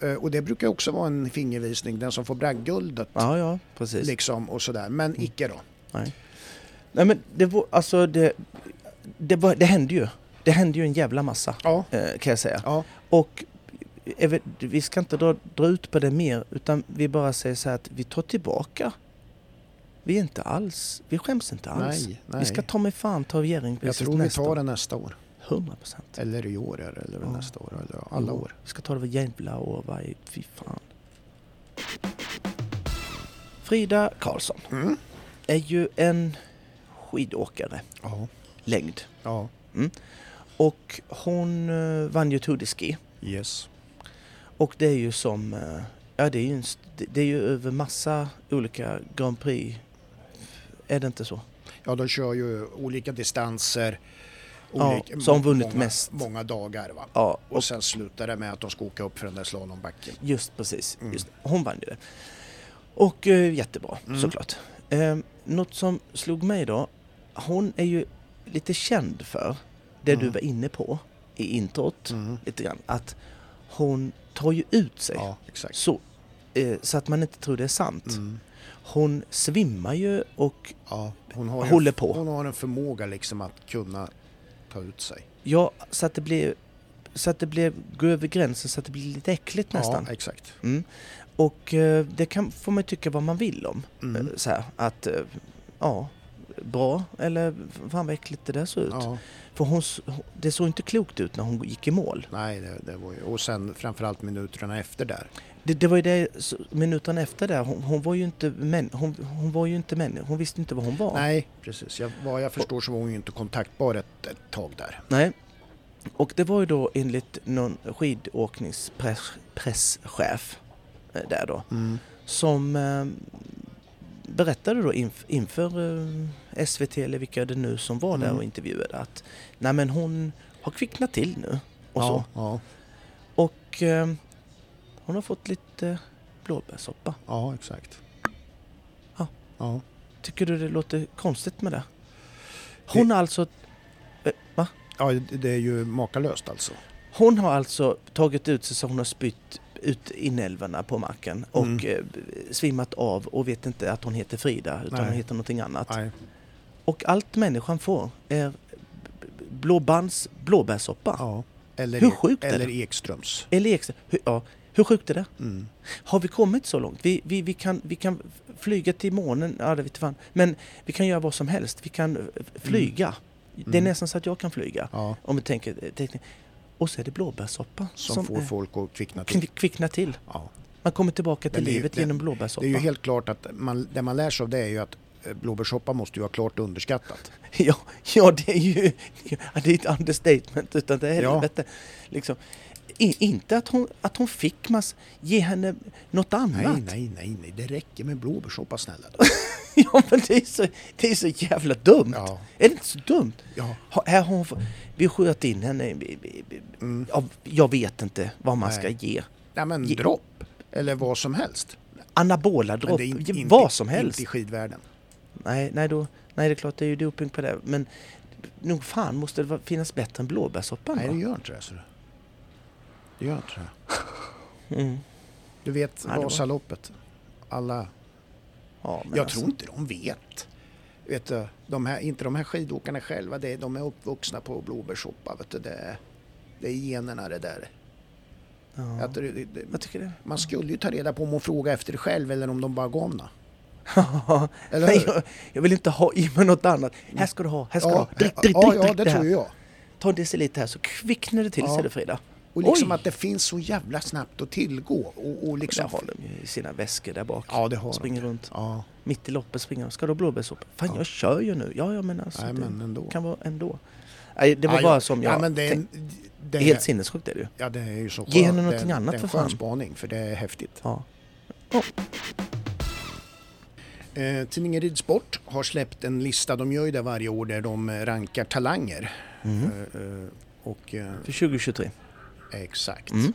S2: Eh, Och det brukar också vara en fingervisning, den som får bragdguldet.
S1: Ja, ja, precis.
S2: Liksom och sådär. Men
S1: Mm.
S2: icke då.
S1: Nej. Nej men det var, alltså det, det, var, det hände ju. Det hände ju en jävla massa
S2: Ja,
S1: eh, kan jag säga.
S2: ja,
S1: Och jag vi ska inte dra, dra ut på det mer utan vi bara säger så här att vi tar tillbaka. Vi är inte alls, vi skäms inte alls.
S2: nej, nej.
S1: Vi ska ta med fan ta
S2: Jag
S1: regeringspriset
S2: tror vi
S1: nästa
S2: tar det nästa år.
S1: 100 procent.
S2: Eller i år eller
S1: Ja.
S2: nästa år. Eller alla år.
S1: Vi ska ta det jävla år, varje, fy fan. Frida Karlsson
S2: Mm.
S1: Är ju en skidåkare,
S2: Ja,
S1: längd.
S2: ja,
S1: Och hon eh, vann ju Tour de Ski.
S2: yes.
S1: Och det är ju som, eh, ja det är ju, en, det- är ju över massa olika Grand Prix. Är det inte så?
S2: Ja, de kör ju olika distanser.
S1: Ja,
S2: olika-
S1: som vunnit
S2: många,
S1: mest.
S2: Många dagar va.
S1: Ja,
S2: Och
S1: och
S2: sen slutar det med att de ska åka upp för den där slalombacken.
S1: just precis.
S2: Mm.
S1: Just, hon vann ju det. Och eh, jättebra
S2: Mm.
S1: såklart. Eh, något som slog mig då, hon är ju lite känd för det du
S2: Mm.
S1: var inne på i introt.
S2: Mm.
S1: Lite grann, att hon tar ju ut sig
S2: Ja,
S1: så, eh, så att man inte tror det är sant.
S2: Mm.
S1: Hon svimmar ju och
S2: Ja, hon
S1: Håller
S2: en,
S1: på.
S2: hon har en förmåga liksom att kunna ta ut sig.
S1: Ja, så att det blir så att det blir, går över gränsen så att det blir lite äckligt nästan.
S2: Ja, exakt.
S1: Mm. Och eh, det kan, får man tycka vad man vill om.
S2: Mm.
S1: Eh, Så här, att, eh, ja, bra eller fan vad äckligt det där såg ut.
S2: Ja,
S1: För hon, det såg inte klokt ut när hon gick i mål.
S2: nej, det, det var ju... Och sen framförallt minuterna efter där.
S1: Det, det var ju det, minuterna efter där, hon, hon var ju inte män, hon, hon var ju inte människa, hon visste inte vad hon var.
S2: Nej, precis. Jag, vad jag förstår så var hon ju inte kontaktbar ett, ett tag där.
S1: Nej. Och det var ju då enligt någon skidåkningspresschef där då,
S2: Mm.
S1: som eh, berättade då inf inför eh, SVT eller vilka det nu som var där
S2: Mm.
S1: och intervjuade att nej men hon har kvicknat till nu och
S2: ja,
S1: så.
S2: Ja,
S1: Och eh, hon har fått lite blåbärssoppa.
S2: ja, exakt.
S1: Ja.
S2: Ja.
S1: Tycker du det låter konstigt med det? Hon har alltså, eh, va?
S2: ja, det det är ju makalöst alltså.
S1: Hon har alltså tagit ut sig så hon har spytt ut inälvorna på marken och
S2: Mm.
S1: eh, svimmat av och vet inte att hon heter Frida utan
S2: Nej.
S1: hon heter någonting annat.
S2: Nej.
S1: Och allt människan får är blåbands blåbärssoppa.
S2: Ja. Eller,
S1: Hur sjukt är
S2: eller
S1: det?
S2: Ekströms.
S1: Eller Ekström. Hur, ja, hur sjukt är det?
S2: Mm.
S1: Har vi kommit så långt? Vi, vi, vi, kan, vi kan flyga till månen, ja det vet fan. Men vi kan göra vad som helst. Vi kan flyga. Det är
S2: Mm.
S1: nästan så att jag kan flyga.
S2: Ja,
S1: Om vi tänker eh, teknik. Och så är det blåbärssoppa
S2: som, får
S1: eh,
S2: folk att kvickna till.
S1: kvick- kvicknar till.
S2: Ja.
S1: Man kommer tillbaka till
S2: det är ju-
S1: livet
S2: det-
S1: genom
S2: Det
S1: blåbärssoppa.
S2: är ju helt klart att man, det man lär sig av det är ju att eh, blåbärssoppa måste ju vara klart underskattat.
S1: Ja, ja, det är ju det är ett understatement utan det är
S2: Ja.
S1: helvete. Liksom. Inte att hon, att hon fick mass, ge henne något annat.
S2: Nej, nej, nej, nej, det räcker med blåbärssoppa snälla.
S1: Ja, men det är, så, det är så jävla dumt.
S2: Ja,
S1: Är det inte så dumt?
S2: ja.
S1: Ha, här har hon, vi sköt in henne,
S2: Mm.
S1: ja, jag vet inte vad man ska
S2: Nej.
S1: ge.
S2: Nej men
S1: Ge-
S2: dropp. Eller vad som helst.
S1: Anabola dropp,
S2: in-
S1: vad som helst.
S2: Inte i skidvärlden.
S1: Nej, nej, då, nej, det är klart det är ju doping på det. Men nog fan måste det finnas bättre än blåbärssoppan
S2: Nej, det gör inte det. Så. Det gör inte det.
S1: Mm.
S2: Du vet
S1: det var-
S2: Vasaloppet. Alla...
S1: Ja, men
S2: Jag
S1: alltså,
S2: tror inte de vet. Vet du, de här, inte de här skidåkarna själva, det, de är uppvuxna på blåbärssoppa. Vet du, det, det är generna det där.
S1: Ja.
S2: Att det, det, det,
S1: Vad tycker du?
S2: man skulle ju ta reda på om hon frågar efter det själv eller om de bara gav henne. Eller
S1: Nej, jag, jag vill inte ha i mig något annat. Här ska du ha, här ska du
S2: Ja,
S1: ha. Drick,
S2: ja,
S1: drick,
S2: ja,
S1: drick,
S2: ja,
S1: drick
S2: det
S1: det
S2: tror jag.
S1: Ta en deciliter här så kvicknar det till
S2: Ja.
S1: ser du Frida.
S2: Och liksom
S1: Oj.
S2: att det finns så jävla snabbt att tillgå. Och, och liksom...
S1: Där har de ju i sina väskor där bak.
S2: Ja, det har
S1: Springer
S2: de.
S1: runt.
S2: Ja,
S1: Mitt i loppet springer de. Ska du ha blåbärssoppa? Fan
S2: Ja.
S1: jag kör ju nu. Ja, ja men alltså.
S2: nej
S1: det
S2: men ändå.
S1: kan vara ändå. Nej, det var
S2: ja,
S1: bara som jag
S2: Ja, men det, är- det,
S1: Helt sinnessjukt är det ju.
S2: Ja, det är ju så
S1: Ge henne någonting
S2: det,
S1: annat
S2: det är
S1: för
S2: en
S1: fan.
S2: spaning, för det är häftigt.
S1: Ja.
S2: Eh, tidningen Ridsport har släppt en lista, de gör ju det varje år, där de eh, rankar talanger.
S1: Mm.
S2: Eh, eh, och, eh,
S1: För 2023.
S2: Exakt.
S1: Mm.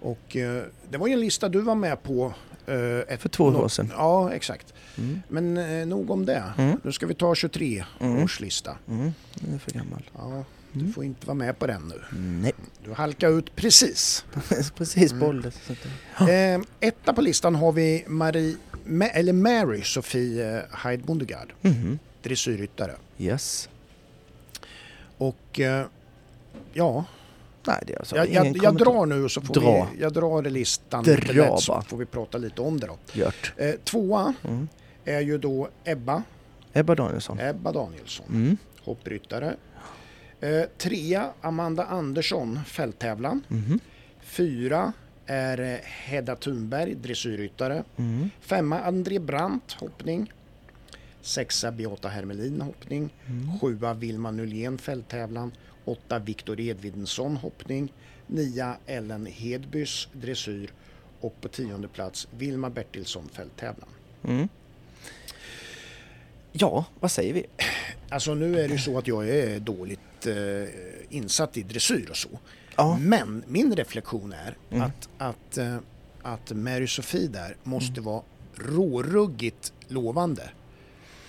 S2: Och eh, det var ju en lista du var med på. eh, ett,
S1: För två år sedan.
S2: Ja, exakt.
S1: Mm.
S2: Men eh, nog om det.
S1: Mm.
S2: Nu ska vi ta 23
S1: Mm.
S2: års lista.
S1: Mm. Jag är för gammal.
S2: Ja, du
S1: Mm.
S2: får inte vara med på den nu.
S1: Nej,
S2: Du halkar ut precis.
S1: precis
S2: Mm.
S1: på ålder. att-
S2: Eh, etta på listan har vi Marie, Ma- eller Mary Sofie eh, Hyde Bondegard,
S1: Mhm.
S2: dressyrryttare.
S1: Yes.
S2: Och eh, ja,
S1: Nej, det alltså
S2: jag, jag, jag drar nu så får
S1: Dra.
S2: vi, jag drar listan
S1: Dra
S2: lite lätt så får vi prata lite om det då.
S1: Gjort.
S2: Eh, tvåa
S1: Mm.
S2: är ju då Ebba,
S1: Ebba Danielsson.
S2: Ebba Danielsson,
S1: Mm.
S2: hoppryttare. Eh, trea Amanda Andersson, fälttävlan.
S1: Mhm.
S2: Fyra är eh, Hedda Thunberg, dressyrryttare.
S1: Mm.
S2: Femma André Brandt, hoppning. Sexa Beata Hermelin, hoppning.
S1: Mm.
S2: Sjua Vilma Nylén, fälttävlan. Åtta Viktor Edvinsson, hoppning. Nia Ellen Hedbys, dressyr. Och på tionde plats Vilma Bertilsson, fälttävlan.
S1: Mm. Ja, vad säger vi?
S2: Alltså nu är det ju så att jag är dåligt eh, insatt i dressyr och så.
S1: Ja.
S2: Men min reflektion är
S1: Mm.
S2: att, att, eh, att Mary Sofie där måste vara råruggigt lovande.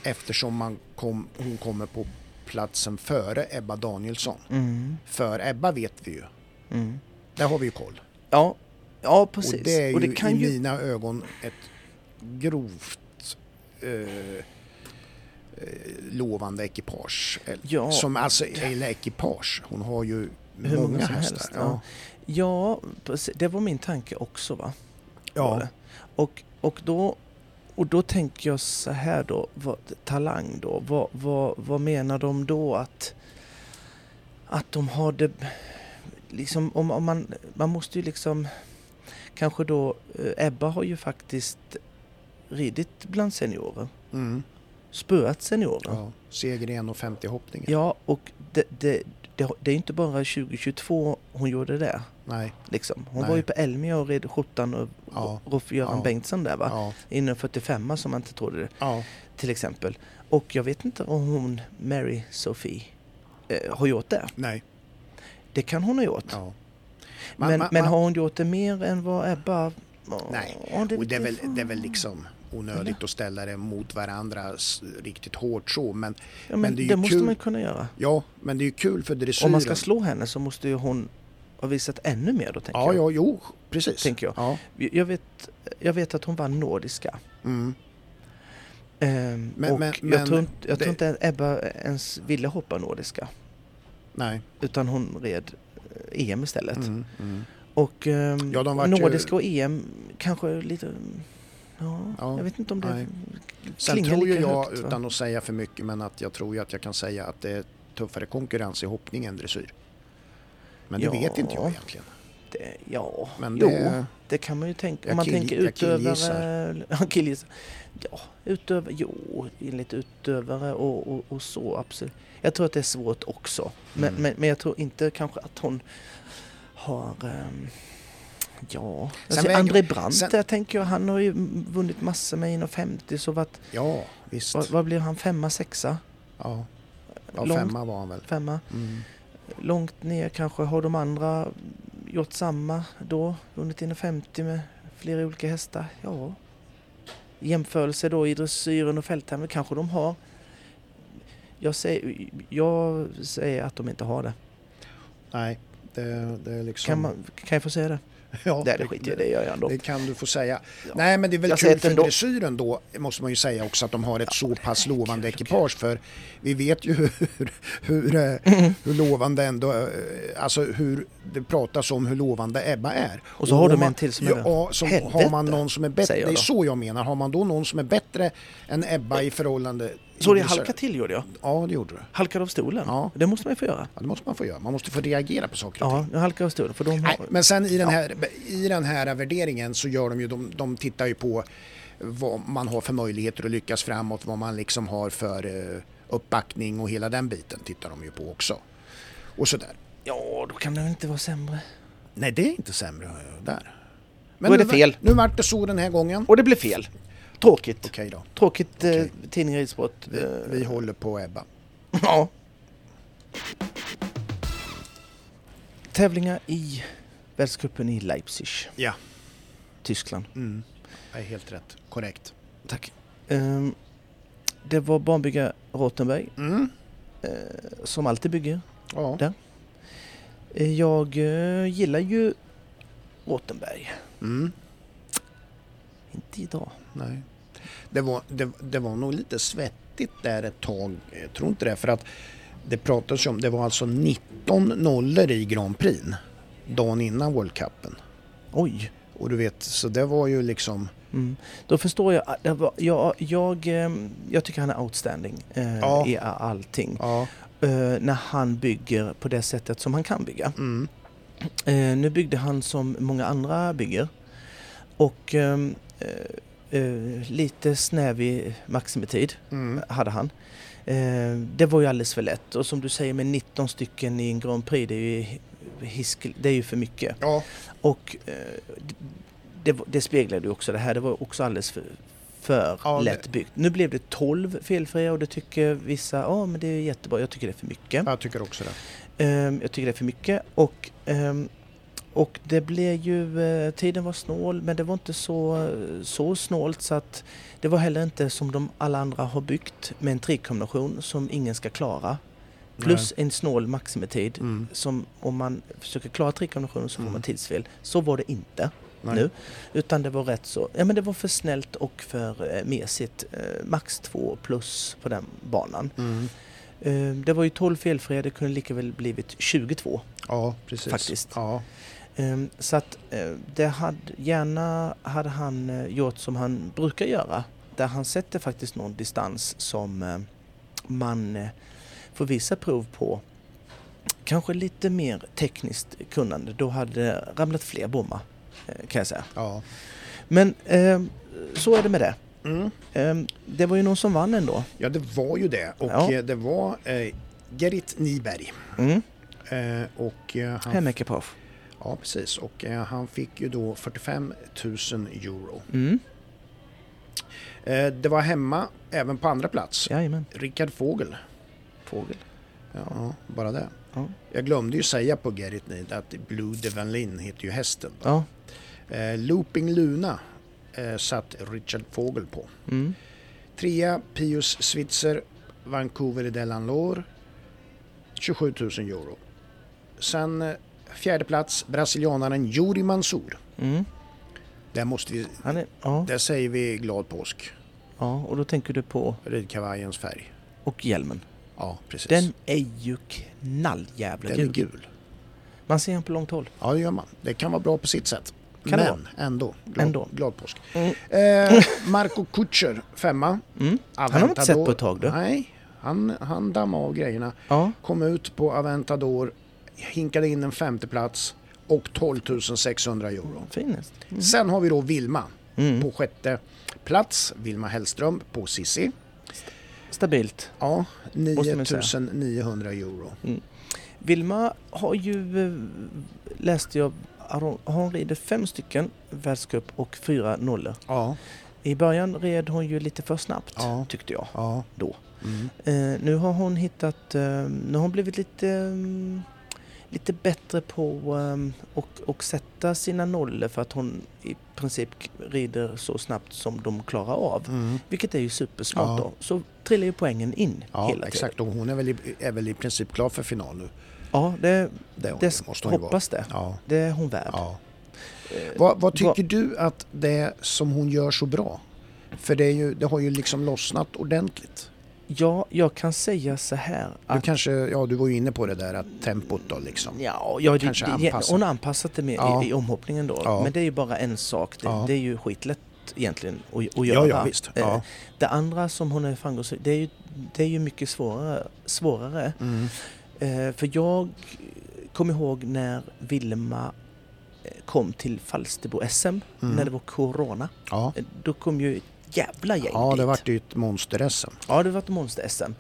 S2: Eftersom man kom, hon kommer på platsen före Ebba Danielsson.
S1: Mm.
S2: För Ebba vet vi ju.
S1: Mm.
S2: Där har vi ju koll.
S1: Ja, ja precis.
S2: Och det är ju
S1: kan
S2: i
S1: ju...
S2: mina ögon ett grovt eh, eh, lovande ekipage. Eller-
S1: Ja.
S2: Som alltså, eller ekipage. Hon har ju
S1: Hur många
S2: många
S1: som
S2: hästar.
S1: helst,
S2: ja.
S1: ja. Det var min tanke också va?
S2: Ja.
S1: det. Och, och, då, och då tänker jag så här då, vad, talang då, vad, vad, vad menar de då att, att de har det, liksom om, om man, man måste ju liksom, kanske då, eh, Ebba har ju faktiskt ridit bland seniorer,
S2: Mm.
S1: spöat seniorer.
S2: ja. Seger i 1,50 hoppningen.
S1: Ja, och det, det, det, det är inte bara 2022 hon gjorde det.
S2: Nej.
S1: Liksom. Hon
S2: Nej.
S1: var ju på Elmia och red skjortan och
S2: Ja.
S1: Rolf-Göran
S2: Ja.
S1: Bengtsson där va?
S2: Ja.
S1: Inom 45 som man inte trodde det,
S2: Ja.
S1: till exempel. Och jag vet inte om hon, Mary Sophie, eh, har gjort det.
S2: Nej.
S1: Det kan hon ha gjort.
S2: Ja. Man-
S1: men
S2: man-
S1: men
S2: man-
S1: har hon gjort det mer än vad Ebba... Ja,
S2: Nej,
S1: det,
S2: och det är, väl, det är väl liksom onödigt att ställa det mot varandra riktigt hårt så. Men
S1: Ja, men,
S2: men det
S1: det, måste
S2: kul.
S1: man kunna göra.
S2: ja, men det är ju kul för dressyren.
S1: Om man ska slå henne så måste ju hon ha visat ännu mer då, tänker
S2: Ja,
S1: jag.
S2: ja, jo, precis.
S1: Tänker jag.
S2: Ja.
S1: Jag vet, jag vet att hon vann nordiska.
S2: Mm.
S1: Ehm,
S2: Men-
S1: och
S2: men-
S1: jag, tror inte, jag
S2: det-
S1: tror inte Ebba ens ville hoppa nordiska.
S2: Nej.
S1: Utan hon red eh, EM istället.
S2: Mm, mm.
S1: Och ehm,
S2: Ja, de vart ju-
S1: nordiska och EM kanske lite... Ja,
S2: Ja,
S1: jag vet inte om det
S2: nej. Sen tror ju jag,
S1: högt, va?
S2: utan att säga för mycket, men att jag tror ju att jag kan säga att det är tuffare konkurrens i hoppning än dressyr. Men det
S1: Ja.
S2: vet inte jag egentligen.
S1: Det, ja,
S2: Men
S1: jo,
S2: det,
S1: det kan man ju tänka.
S2: Jag
S1: Om man
S2: kill-
S1: tänker
S2: jag
S1: utöver...
S2: killgissar.
S1: Ja, utöver... Jo, enligt utövare och, och, och så, absolut. Jag tror att det är svårt också. Men,
S2: Mm.
S1: men, men jag tror inte kanske att hon har... ehm, ja, alltså,
S2: väger-
S1: André Brandt
S2: sen-
S1: där tänker jag, han har ju vunnit massor med 1,50 så vart,
S2: ja, visst.
S1: vad, vad blir han, femma, sexa?
S2: Ja. Ja, femma var han väl.
S1: Femma?
S2: Mm.
S1: Långt ner kanske har de andra gjort samma då, vunnit 1,50 med flera olika hästar. Ja, i jämförelse då i dressyren och fälttävlan kanske de har. Jag säger, jag säger att de inte har det.
S2: Nej, det, det är liksom...
S1: Kan, man, kan jag få säga det?
S2: ja,
S1: Nej, det skiter jag det gör jag ändå.
S2: Det kan du få säga.
S1: Ja.
S2: Nej, men det är väl
S1: Jag
S2: kul för
S1: ändå-
S2: dressyren då, måste man ju säga också, att de har ett så pass lovande ekipage. För vi vet ju hur, hur, eh,
S1: Mm.
S2: hur lovande ändå, eh, alltså hur det pratas om hur lovande Ebba är.
S1: Och så har de
S2: man-
S1: en till som är
S2: ja, som Har man någon som är bättre, det är så jag menar. Har man då någon som är bättre än Ebba i förhållande...
S1: Så det halkade till gjorde jag.
S2: Ja, det gjorde du.
S1: Halkade av stolen.
S2: Ja.
S1: Det måste man ju få göra.
S2: Ja, det måste man få göra. Man måste få reagera på saker och ting.
S1: Ja, jag halkade av stolen. För de
S2: Nej, men sen i den,
S1: Ja.
S2: här, i den här värderingen så gör de ju, de, de tittar ju på vad man har för möjligheter att lyckas framåt, vad man liksom har för eh, uppbackning och hela den biten tittar de ju på också. Och sådär.
S1: ja, då kan det inte vara sämre.
S2: Nej, det är inte sämre eh, där.
S1: Då är det
S2: nu,
S1: fel.
S2: Nu vart det så den här gången.
S1: Och det blev fel. Tråkigt.
S2: Okej då.
S1: Tråkigt eh,
S2: Okej.
S1: tidning ridsport.
S2: Vi,
S1: eh,
S2: vi håller på Ebba.
S1: Ja. Tävlingar i världscupen i Leipzig,
S2: Ja.
S1: Tyskland.
S2: Mm. Det är helt rätt. Korrekt.
S1: Tack. Ehm, det var banbyggare Rothenberg
S2: Mm.
S1: eh, som alltid bygger.
S2: Ja.
S1: Där. Eh, jag eh, gillar ju Rothenberg.
S2: Mm.
S1: Inte idag.
S2: Nej. Det var, det, det var nog lite svettigt där ett tag. Jag tror inte det. För att det pratades ju om, det var alltså 19 nollor i Grand Prix dagen innan World Cupen.
S1: Oj.
S2: Och du vet, så det var ju liksom...
S1: Mm. Då förstår jag. var, jag, jag, ehm, jag tycker han är outstanding eh,
S2: Ja.
S1: i allting.
S2: Ja.
S1: Eh, när han bygger på det sättet som han kan bygga.
S2: Mm.
S1: Eh, nu byggde han som många andra bygger. Och eh, lite snävig maximitid
S2: Mm.
S1: hade han. Eh, det var ju alldeles för lätt. Och som du säger med 19 stycken i en Grand Prix, det är ju, hisk, det är ju för mycket.
S2: Ja.
S1: Och eh, det- det, speglade ju också det här. Det var också alldeles för, för
S2: Ja, det-
S1: lätt byggt. Nu blev det 12 felfria och det tycker vissa, ja men det är jättebra. Jag tycker det är för mycket.
S2: Jag tycker också det.
S1: Ehm, jag tycker det är för mycket och, ehm, och det blev ju, eh, tiden var snål men det var inte så, så snålt så att det var heller inte som de alla andra har byggt med en trikombination som ingen ska klara. Plus en snål maximitid
S2: Mm.
S1: som om man försöker klara trikombinationen så får
S2: Mm.
S1: man tidsfel. Så var det inte
S2: Nej.
S1: nu. Utan det var rätt så, ja men det var för snällt och för eh, mesigt. Eh, max två plus på den banan.
S2: Mm.
S1: Eh, det var ju 12 felfria, det kunde lika väl blivit 22.
S2: Ja, precis.
S1: Faktiskt.
S2: Ja.
S1: Ehm, Så att eh, det hade, gärna hade han eh, gjort som han brukar göra. Där han sätter faktiskt någon distans som eh, man får visa prov på. Kanske lite mer tekniskt kunnande. Då hade ramlat fler bommar kan jag säga.
S2: ja.
S1: Men ehm, så är det med det.
S2: Mm.
S1: Ehm, Det var ju någon som vann ändå.
S2: Ja, det var ju det. Och
S1: Ja.
S2: det var Gerrit Nyberg.
S1: Mm.
S2: Och, han,
S1: Hemekipage.
S2: Ja, precis. Och eh, han fick ju då 45 000 euro.
S1: Mm.
S2: Eh, det var hemma även på andra plats.
S1: Jajamän.
S2: Rickard Fågel.
S1: Fågel.
S2: Ja, bara det.
S1: Ja.
S2: Jag glömde ju säga på Gerrit Nid att Blue de Vanlin heter ju hästen.
S1: Ja.
S2: Eh, Looping Luna eh, satt Richard Fågel på.
S1: Mm.
S2: Trea Pius Switzer, Vancouver i Delanlor, 27 000 euro. Sen eh, fjärde plats brasilianaren Juri Mansour.
S1: Mm.
S2: Där, måste vi,
S1: Han är, ja.
S2: där säger vi glad påsk.
S1: ja, och då tänker du på
S2: Ridkavajens färg.
S1: och hjälmen.
S2: Ja, precis.
S1: Den är ju knalljävla
S2: Den är
S1: gul.
S2: gul.
S1: Man ser den på långt håll.
S2: Ja, det gör man. Det kan vara bra på sitt sätt.
S1: Kan
S2: Men ändå. Glad,
S1: Ändå.
S2: glad påsk.
S1: Mm.
S2: Eh, Marco Kutcher, femma.
S1: Mm. Han har inte sett på ett tag du.
S2: Nej, han, han dammade av grejerna.
S1: Ja.
S2: Kom ut på Aventador, hinkade in en femteplats och 12 600 euro.
S1: Finest. Mm.
S2: Sen har vi då Vilma
S1: Mm.
S2: på sjätte plats. Vilma Hellström på Sissi.
S1: Stabilt.
S2: Ja,
S1: Måste man säga.
S2: 9900 euro.
S1: Vilma har ju, eh, läste jag, hon, rider fem stycken världscup och fyra nollor.
S2: Ja,
S1: I början red hon ju lite för snabbt
S2: Ja.
S1: tyckte jag
S2: ja.
S1: då.
S2: Mm.
S1: Eh, nu har hon hittat, eh, nu har hon blivit lite, mm, lite bättre på um, och, och sätta sina nollor för att hon i princip rider så snabbt som de klarar av.
S2: Mm.
S1: Vilket är ju supersmart
S2: Ja.
S1: då. Så trillar ju poängen in
S2: Ja,
S1: hela
S2: exakt.
S1: tiden.
S2: Och hon är väl, i, är väl i princip klar för final nu.
S1: Ja, det,
S2: Det,
S1: det
S2: måste hon
S1: hoppas det.
S2: Ja,
S1: Det är hon värd.
S2: ja.
S1: Eh,
S2: Vad, vad tycker du att det är som hon gör så bra? För det, är ju, det har ju liksom lossnat ordentligt.
S1: Ja, jag kan säga så här
S2: Du
S1: att
S2: kanske, ja du var ju inne på det där att tempot då liksom.
S1: Ja, ja det,
S2: Kanske
S1: det,
S2: anpassa.
S1: hon har anpassat det med
S2: Ja.
S1: i, i omhoppningen då.
S2: Ja.
S1: Men det är ju bara en sak. Det,
S2: Ja.
S1: det är ju skitlätt egentligen att, att göra.
S2: ja.
S1: Eh,
S2: Ja.
S1: Det andra som hon är framgångsrik det är ju, det är ju mycket svårare. svårare.
S2: Mm.
S1: Eh, för jag kommer ihåg när Vilma eh, kom till Falsterbo-SM
S2: Mm.
S1: när det var Corona.
S2: Ja.
S1: Då kom ju jävla gäng
S2: ja, det vart ju ett monster-SM.
S1: Ja, det var ett monster-SM.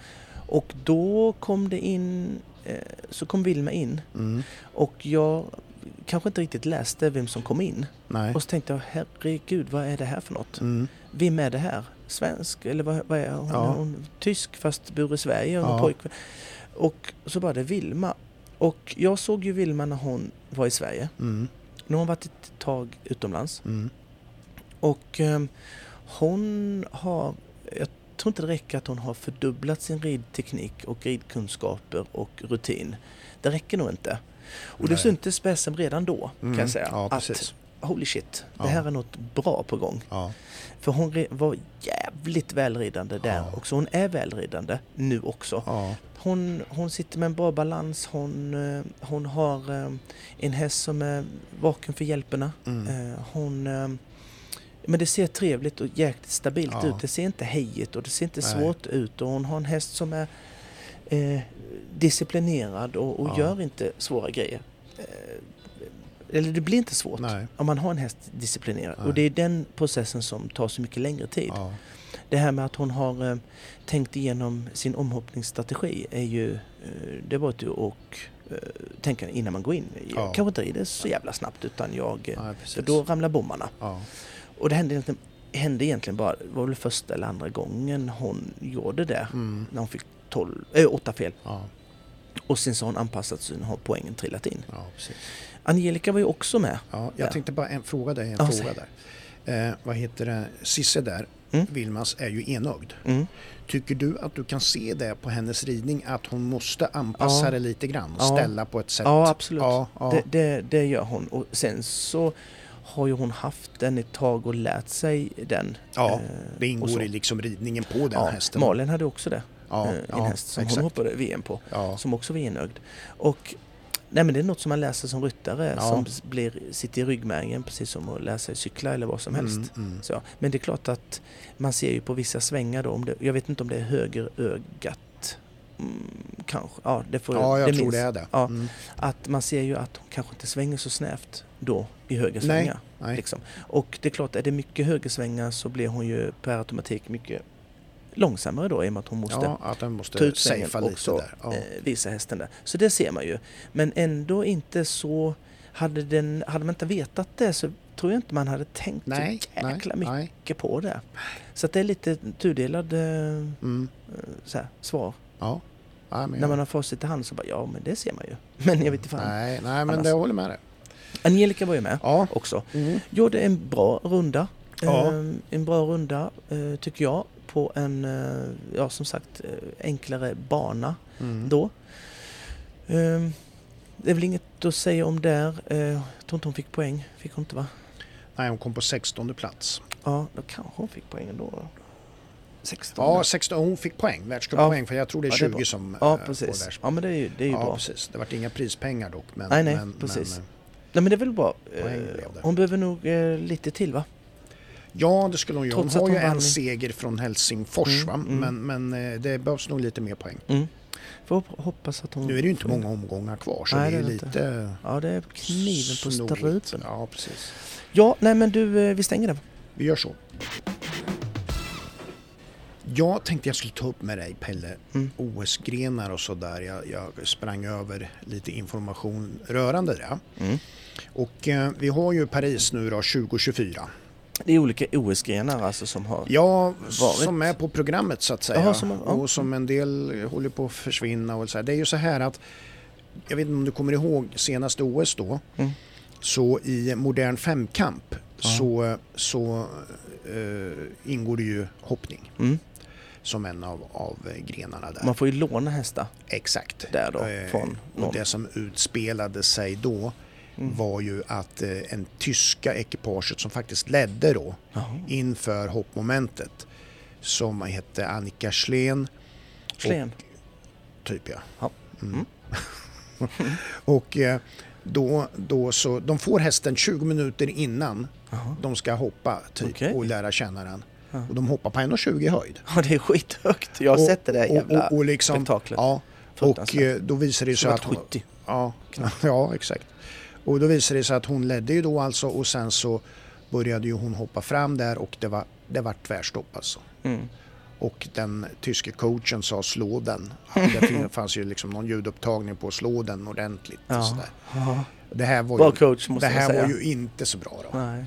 S1: Och då kom det in, eh, så kom Vilma in
S2: Mm.
S1: och jag kanske inte riktigt läste vem som kom in.
S2: Nej.
S1: Och så tänkte jag, herregud, vad är det här för något?
S2: Mm.
S1: vem är det här? Svensk eller vad, vad är hon?
S2: Ja.
S1: Hon tysk fast bor i Sverige och
S2: Ja.
S1: pojkvän. Och så var det Vilma. Och jag såg ju Vilma när hon var i Sverige.
S2: Mm,
S1: Nu har hon varit ett tag utomlands.
S2: mm,
S1: Och ehm, hon har, jag tror inte det räcker att hon har fördubblat sin ridteknik och ridkunskaper och rutin. Det räcker nog inte. Och det syntes på SM redan då kan
S2: mm.
S1: jag säga.
S2: Ja,
S1: att holy shit,
S2: Ja.
S1: det här är något bra på gång.
S2: Ja,
S1: För hon var jävligt välridande där
S2: Ja.
S1: också. Hon är välridande nu också. Hon, hon sitter med en bra balans. Hon, eh, hon har eh, en häst som är vaken för hjälperna.
S2: mm,
S1: Eh, Hon... Men det ser trevligt och jäkligt stabilt
S2: Ja.
S1: ut. Det ser inte hejigt och det ser inte
S2: Nej.
S1: svårt ut. Och hon har en häst som är eh, disciplinerad och, och
S2: Ja.
S1: gör inte svåra grejer. Eh, eller det blir inte svårt
S2: nej,
S1: om man har en häst disciplinerad.
S2: Nej.
S1: Och det är den processen som tar så mycket längre tid.
S2: ja,
S1: Det här med att hon har eh, tänkt igenom sin omhoppningsstrategi är ju... Eh, det var ju och eh, tänka innan man går in. Jag
S2: Ja.
S1: kanske inte rider så jävla snabbt utan jag... Eh, för då ramlar bommarna. Och det hände egentligen, hände egentligen bara, det var väl första eller andra gången hon gjorde det.
S2: mm,
S1: När hon fick 12, äh, åtta fel.
S2: ja,
S1: Och sen så har hon anpassat sig och har poängen trillat in.
S2: ja, precis.
S1: Angelica var ju också med.
S2: Ja, jag
S1: Ja.
S2: tänkte bara en, fråga dig en
S1: Ja,
S2: fråga där. Eh, vad heter det? Sisse där,
S1: Mm.
S2: Vilmas, är ju enögd.
S1: Mm.
S2: Tycker du att du kan se det på hennes ridning att hon måste anpassa
S1: Ja.
S2: det lite grann?
S1: Ja.
S2: Ställa på ett sätt?
S1: Ja, absolut.
S2: Ja.
S1: Det, det, det gör hon. Och sen så har ju hon haft den ett tag och lärt sig den.
S2: Ja,
S1: Eh,
S2: det ingår i liksom ridningen på den
S1: ja,
S2: hästen.
S1: Malin hade också det.
S2: ja,
S1: eh, en
S2: ja,
S1: häst som
S2: exakt.
S1: hon hoppade VM på.
S2: Ja,
S1: Som också var enögd. Och nej, men det är något som man läser som ryttare
S2: Ja.
S1: som blir, sitter i ryggmärgen precis som att lära sig cykla eller vad som helst.
S2: Mm, mm.
S1: Så, men det är klart att man ser ju på vissa svängar då, om det, jag vet inte om det är högerögat mm, kanske, ja det får
S2: ja jag
S1: det
S2: tror
S1: minns.
S2: det är det.
S1: Ja.
S2: Mm.
S1: Att man ser ju att hon kanske inte svänger så snävt då i höger
S2: Nej, nej.
S1: Liksom. Och det är klart, är det mycket högersvängar så blir hon ju per automatik mycket långsammare då i och med att hon måste
S2: Ja, att
S1: ta
S2: måste
S1: ut svängen och så
S2: där. Ja.
S1: eh, visa hästen där. Så det ser man ju. Men ändå inte så... Hade, den, hade man inte vetat det så tror jag inte man hade tänkt
S2: Nej,
S1: så jäkla
S2: nej, nej.
S1: mycket på det. Så det är lite tudelad eh,
S2: Mm.
S1: så här, svar.
S2: Ja. Ja, men
S1: När man har facit i hand så bara, ja men det ser man ju. Men jag vet inte fan.
S2: Nej, nej, men
S1: Annars-
S2: det jag håller med dig.
S1: Angelica var ju med
S2: Ja.
S1: också.
S2: Mm.
S1: Gjorde en bra runda.
S2: Ja.
S1: Eh, en bra runda eh, tycker jag på en, eh, ja som sagt, eh, enklare bana
S2: Mm.
S1: då. Eh, det är väl inget att säga om där. Eh, jag tror inte hon fick poäng. Fick hon inte va?
S2: Nej, hon kom på 16 plats.
S1: Ja, då kanske hon fick poäng ändå. då. 16.
S2: Ja, 16, hon fick poäng, världscuppoäng,
S1: Ja.
S2: för jag tror det är
S1: Ja, det är
S2: 20 som
S1: ja
S2: eh,
S1: precis. Ja, men det är ju, det är ju
S2: ja,
S1: bra.
S2: precis. Det vart inga prispengar dock. Men,
S1: Nej, nej,
S2: men,
S1: precis.
S2: Men, eh,
S1: Nej, men det är väl bra. Eh, hon behöver nog eh, lite till va?
S2: ja, det skulle hon göra. Hon har ju en
S1: vann
S2: seger från Helsingfors,
S1: Mm,
S2: va?
S1: mm.
S2: men, men det behövs nog lite mer poäng.
S1: Mm. Får hop- hoppas att hon...
S2: Nu är det ju inte många omgångar kvar, så
S1: Nej,
S2: det är
S1: det är
S2: ju lite...
S1: Ja, det är kniven på strupen.
S2: Ja, precis.
S1: Ja, nej men du, vi stänger det.
S2: Vi gör så. Jag tänkte jag skulle ta upp med dig Pelle,
S1: Mm.
S2: OS-grenar och sådär. Jag, jag sprang över lite information rörande det.
S1: Mm.
S2: Och eh, vi har ju Paris nu då 2024.
S1: Det är olika OS-grenar alltså som har...
S2: Ja,
S1: Varit.
S2: som är på programmet så att säga.
S1: Jaha, som- ja.
S2: Och som en del håller på att försvinna och så här. Det är ju så här att, jag vet inte om du kommer ihåg senaste OS då,
S1: Mm.
S2: så i modern femkamp
S1: Ja.
S2: så, så eh, ingår det ju hoppning
S1: Mm.
S2: Som en av, av grenarna där.
S1: Man får ju låna hästar
S2: Exakt.
S1: där då
S2: Eh,
S1: från
S2: och
S1: någon.
S2: det som utspelade sig då
S1: Mm.
S2: var ju att eh, en tyska ekipaget som faktiskt ledde då
S1: Jaha.
S2: inför hoppmomentet som hette Annika Schlen,
S1: Slen.
S2: typ ja.
S1: Ja.
S2: Mm. och eh, då, då så, de får hästen 20 minuter innan
S1: Jaha.
S2: de ska hoppa typ
S1: Okej.
S2: och lära känna den.
S1: Ja.
S2: Och de hoppar på 1,20 i höjd.
S1: Ja, det är skithögt. Jag har
S2: Och-
S1: sett det där jävla
S2: och, och, och liksom,
S1: spektaklet.
S2: Ja, och eh, då visar det sig att hon,
S1: 70.
S2: Ja, ja, exakt. Och då visade det sig att hon ledde ju då alltså och sen så började ju hon hoppa fram där och det var, det var tvärstopp alltså.
S1: Mm.
S2: Och den tyske coachen sa slå den. Det fanns ju liksom någon ljudupptagning på slå den ordentligt. Och
S1: Ja.
S2: sådär.
S1: Ja.
S2: Det här var ju, det här var ju inte så bra då.
S1: Nej.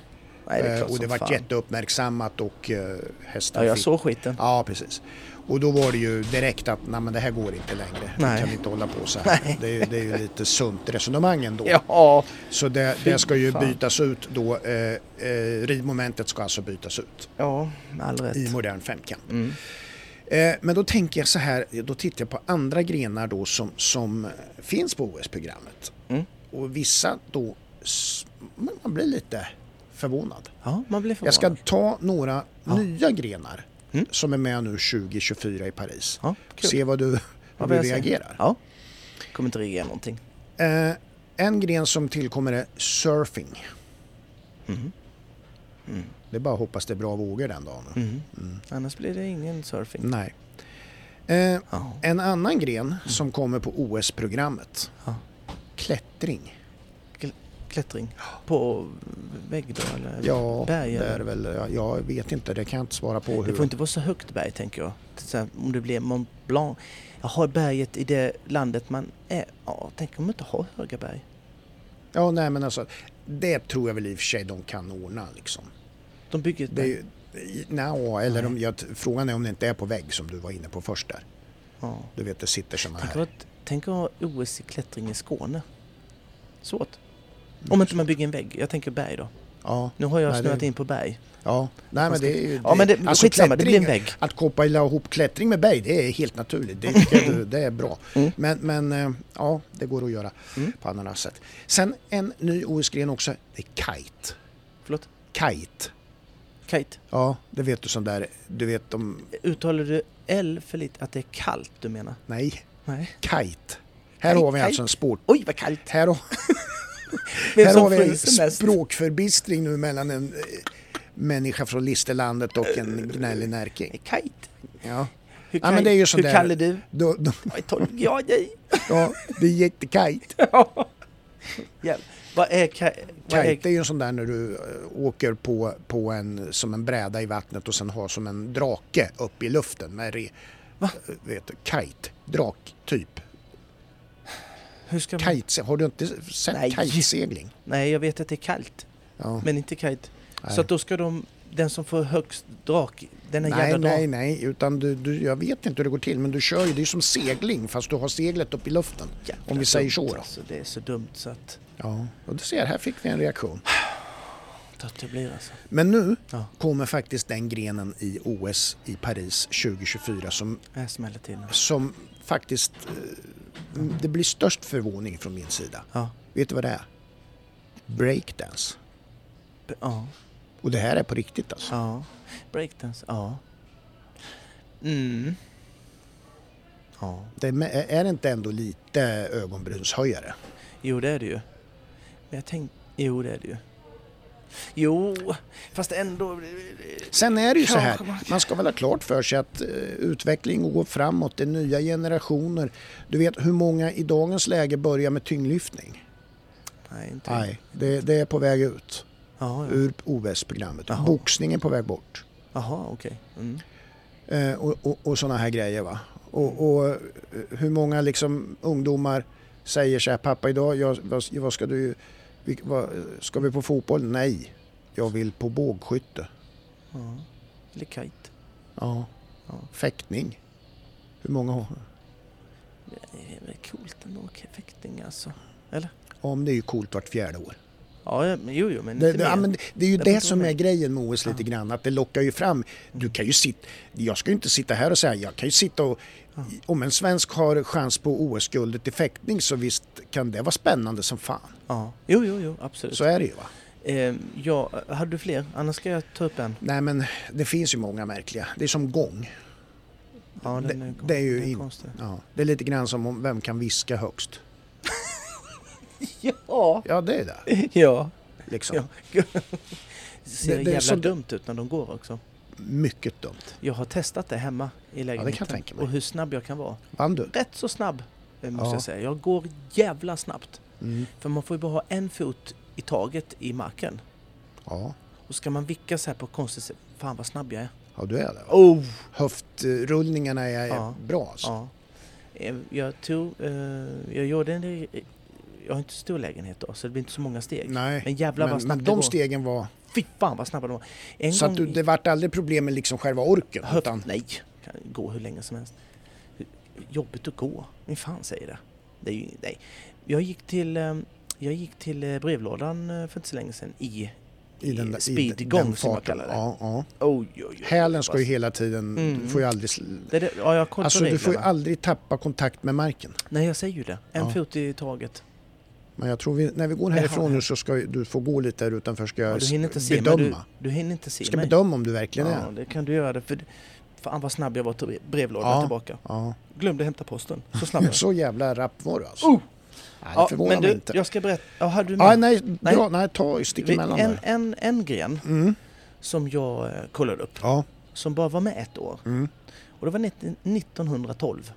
S1: Nej, det
S2: Eh, och det var jätteuppmärksammat och eh, hästar
S1: Ja, jag
S2: fick-
S1: såg skiten.
S2: Ja, precis. Och då var det ju direkt att nej men det här går inte längre.
S1: Nej.
S2: Vi kan inte hålla på så här.
S1: Nej.
S2: Det, är- det är ju lite sunt resonemang ändå.
S1: Ja,
S2: Så det, det ska ju
S1: fan.
S2: bytas ut då. Eh, eh, ridmomentet ska alltså bytas ut
S1: ja, all rätt.
S2: i modern femkamp.
S1: Mm.
S2: Eh, men då tänker jag så här, då tittar jag på andra grenar då som, som finns på OS-programmet.
S1: Mm.
S2: Och vissa då, man blir lite förvånad.
S1: Ja, man blir
S2: Jag
S1: förvånad.
S2: ska ta några
S1: Ja.
S2: nya grenar
S1: Mm.
S2: som är med nu 2024 i Paris.
S1: Ja, kul.
S2: Se vad du, hur
S1: Vad
S2: du
S1: jag
S2: reagerar.
S1: Ja. Kommer inte reagera någonting.
S2: Eh, en gren som tillkommer är surfing.
S1: Mhm. Mm.
S2: Det är bara att hoppas det är bra vågor den dagen.
S1: Mm.
S2: Mm.
S1: Annars blir det ingen surfing.
S2: Nej. Eh, en annan gren som kommer på OS-programmet. Klättring.
S1: Klättring. På vägg då eller
S2: Ja,
S1: berg?
S2: det är
S1: eller?
S2: väl, jag, vet inte, det kan jag inte svara på.
S1: Det
S2: Hur.
S1: får inte vara så högt berg tänker jag. Här, om det blir Mont Blanc. Jag har berget i det landet man är. Ja, tänk om man inte har höga berg.
S2: Ja, nej men alltså, det tror jag väl i och för sig de kan ordna liksom.
S1: De bygger ett
S2: Det
S1: berg.
S2: Nja, eller
S1: Nej.
S2: om, jag, frågan är om det inte är på vägg som du var inne på först där.
S1: Ja.
S2: Du vet, det sitter såna här.
S1: tänk att ha OS i klättring i Skåne. Svårt. Om inte man bygger en vägg. Jag tänker berg då.
S2: Ja,
S1: Nu har jag
S2: Nej,
S1: snöat
S2: det-
S1: in på berg.
S2: ja. Nej men det är ju...
S1: Ja men det, skitsamma, det blir en vägg.
S2: Att koppla ihop klättring med berg, det är helt naturligt. Det, jag, det är bra.
S1: Mm.
S2: Men, men eh, ja, det går att göra
S1: Mm.
S2: på andra sätt. Sen en ny OS-gren också, det är kite.
S1: Förlåt?
S2: Kite.
S1: Kite.
S2: Ja, det vet du sån där, du vet de,
S1: Uttalar du L för lite att det är kallt du menar?
S2: nej,
S1: Nej.
S2: kite. Här
S1: Kite,
S2: har vi
S1: kite.
S2: alltså en sport.
S1: Oj vad kallt!
S2: Här har, här har vi en språkförbistring nu mellan en eh, människa från Listerlandet och en gnällig närking.
S1: Kite.
S2: Ja,
S1: Hur,
S2: Ja, men det är ju
S1: hur
S2: sån där-
S1: kall är du?
S2: då, då,
S1: jag dig?
S2: ja det är jättekite.
S1: Hjälp. Vad är ka- vad är
S2: är ju en sån där när du eh, åker på, på en, som en bräda i vattnet och sen har som en drake upp i luften med re,
S1: Va?
S2: eh, vet du, kite, drak typ.
S1: Hur ska man...
S2: Kite, har du inte sett
S1: Nej.
S2: kitesegling?
S1: Nej, jag vet att det är kallt,
S2: Ja.
S1: men inte kite.
S2: Nej.
S1: Så att då ska de, den som får högst drak, den är
S2: Nej,
S1: jävla
S2: nej,
S1: drak.
S2: nej, utan du, du, jag vet inte hur det går till men du kör ju, det är som segling fast du har seglet upp i luften.
S1: Jävla
S2: Om vi säger så då.
S1: Alltså, det är så dumt så att...
S2: Ja, och du ser, här fick vi en reaktion.
S1: Blir alltså.
S2: Men nu
S1: Ja.
S2: kommer faktiskt den grenen i OS i Paris 2024 som, som faktiskt, eh, det blir störst förvåning från min sida.
S1: Ja.
S2: Vet du vad det är? Breakdance.
S1: Ja.
S2: Och det här är på riktigt alltså.
S1: Ja. Breakdance, ja. Mm. Ja.
S2: Det är, är det inte ändå lite ögonbrynshöjare?
S1: Jo, det är det ju. Men jag tänkte... Jo, det är det ju. Jo, fast ändå...
S2: Sen är det ju så här,
S1: man-
S2: ska väl ha klart för sig att eh, utvecklingen går framåt, det är nya generationer. Du vet hur många i dagens läge börjar med tyngdlyftning?
S1: Nej, inte...
S2: Nej, det, det är på väg ut
S1: Ja, ja.
S2: ur OS-programmet.
S1: Jaha.
S2: Boxning är på väg bort.
S1: Jaha, okej. Mm.
S2: Eh, och och, och sådana här grejer va. Och, och eh, hur många liksom ungdomar säger så här, pappa idag, jag, vad, vad ska du, vi, vad, ska vi på fotboll? Nej, jag vill på bågskytte.
S1: Ja. Eller kite.
S2: Ja.
S1: Ja.
S2: Fäktning. Hur många har?
S1: Det är väl coolt ändå, fäktning alltså.
S2: Ja, men det är ju coolt vart fjärde år.
S1: Ja, men jo, jo, men
S2: Det, det, ja, men det, är ju
S1: Det
S2: det, som är grejen med OS lite grann. Att det lockar ju fram. Du kan ju sitta, jag ska ju inte sitta här och säga, jag kan ju sitta och om en svensk har chans på OS-guldet i fäktning så visst kan det vara spännande som fan.
S1: Ja, jo, jo, jo, absolut.
S2: Så är det ju va.
S1: Eh, ja, hade du fler? Annars ska jag ta upp en.
S2: Nej men det finns ju många märkliga. Det är som gång.
S1: Ja, den
S2: Det-
S1: är,
S2: det är ju
S1: den
S2: in-
S1: konstig.
S2: Ja, det är lite grann som om vem kan viska högst.
S1: Ja!
S2: Ja det är det.
S1: Ja.
S2: Liksom.
S1: ja. Det ser
S2: Det- det är
S1: jävla
S2: så-
S1: dumt ut när de går också.
S2: Mycket dumt.
S1: Jag har testat det hemma i lägenheten.
S2: tänka mig.
S1: Och hur snabb jag kan vara.
S2: Vann du?
S1: Rätt så snabb, eh, måste
S2: Ja.
S1: jag säga. Jag går jävla snabbt.
S2: Mm.
S1: För man får ju bara ha en fot i taget i marken.
S2: Ja.
S1: Och ska man vicka så här på konstigt sätt. Fan vad snabb jag är.
S2: ja, du är det. va?
S1: Oh!
S2: Höftrullningarna är
S1: Ja.
S2: bra alltså.
S1: Ja. Eh, Jag tog, eh, jag gjorde en, jag har inte så stor lägenhet då, så det blir inte så många steg.
S2: Nej,
S1: Men jävlar vad snabbt
S2: men de stegen var...
S1: Fy fan vad snabba de var. En
S2: Så att du, det vart aldrig problem med liksom själva orken?
S1: Höft,
S2: Utan,
S1: nej, kan gå hur länge som helst. Jobbigt att gå. Min fan säger det. det är ju, nej. Jag gick till, eh, jag gick till eh, brevlådan eh, för inte så länge sedan i,
S2: i den, där- i
S1: speedgång
S2: den
S1: som jag kallar det.
S2: Ja, ja.
S1: Oj, oj, oj.
S2: Hälen ska ju hela tiden...
S1: Mm.
S2: Du får ju aldrig...
S1: Det det, ja,
S2: Alltså du får ju aldrig tappa kontakt med marken.
S1: Nej, jag säger ju det. En
S2: Ja.
S1: fot i taget.
S2: Men jag tror vi, när vi går härifrån nu så ska ju- du få gå lite där utanför ska jag
S1: Ja, du hinner inte se mig. Du,
S2: bedöma.
S1: du hinner inte se
S2: Ska
S1: mig.
S2: bedöma om du verkligen
S1: Ja,
S2: är.
S1: det kan du göra. För, fan vad snabb jag var till brevlådan
S2: Ja.
S1: tillbaka.
S2: Ja.
S1: Glömde hämta posten. Så snabb jag.
S2: Så jävla rapp var du alltså.
S1: Oh!
S2: Nej, det
S1: Ja,
S2: förvånar
S1: men
S2: mig
S1: du,
S2: inte.
S1: jag ska berätta. Ja, hade du med?
S2: Ja, nej,
S1: Nej.
S2: Bra, nej, ta stick
S1: Vi-
S2: emellan
S1: en,
S2: där.
S1: en, en gren
S2: Mm.
S1: som jag eh, kollade upp.
S2: Ja.
S1: Som bara var med ett år.
S2: Mm.
S1: Och det var 19- 1912.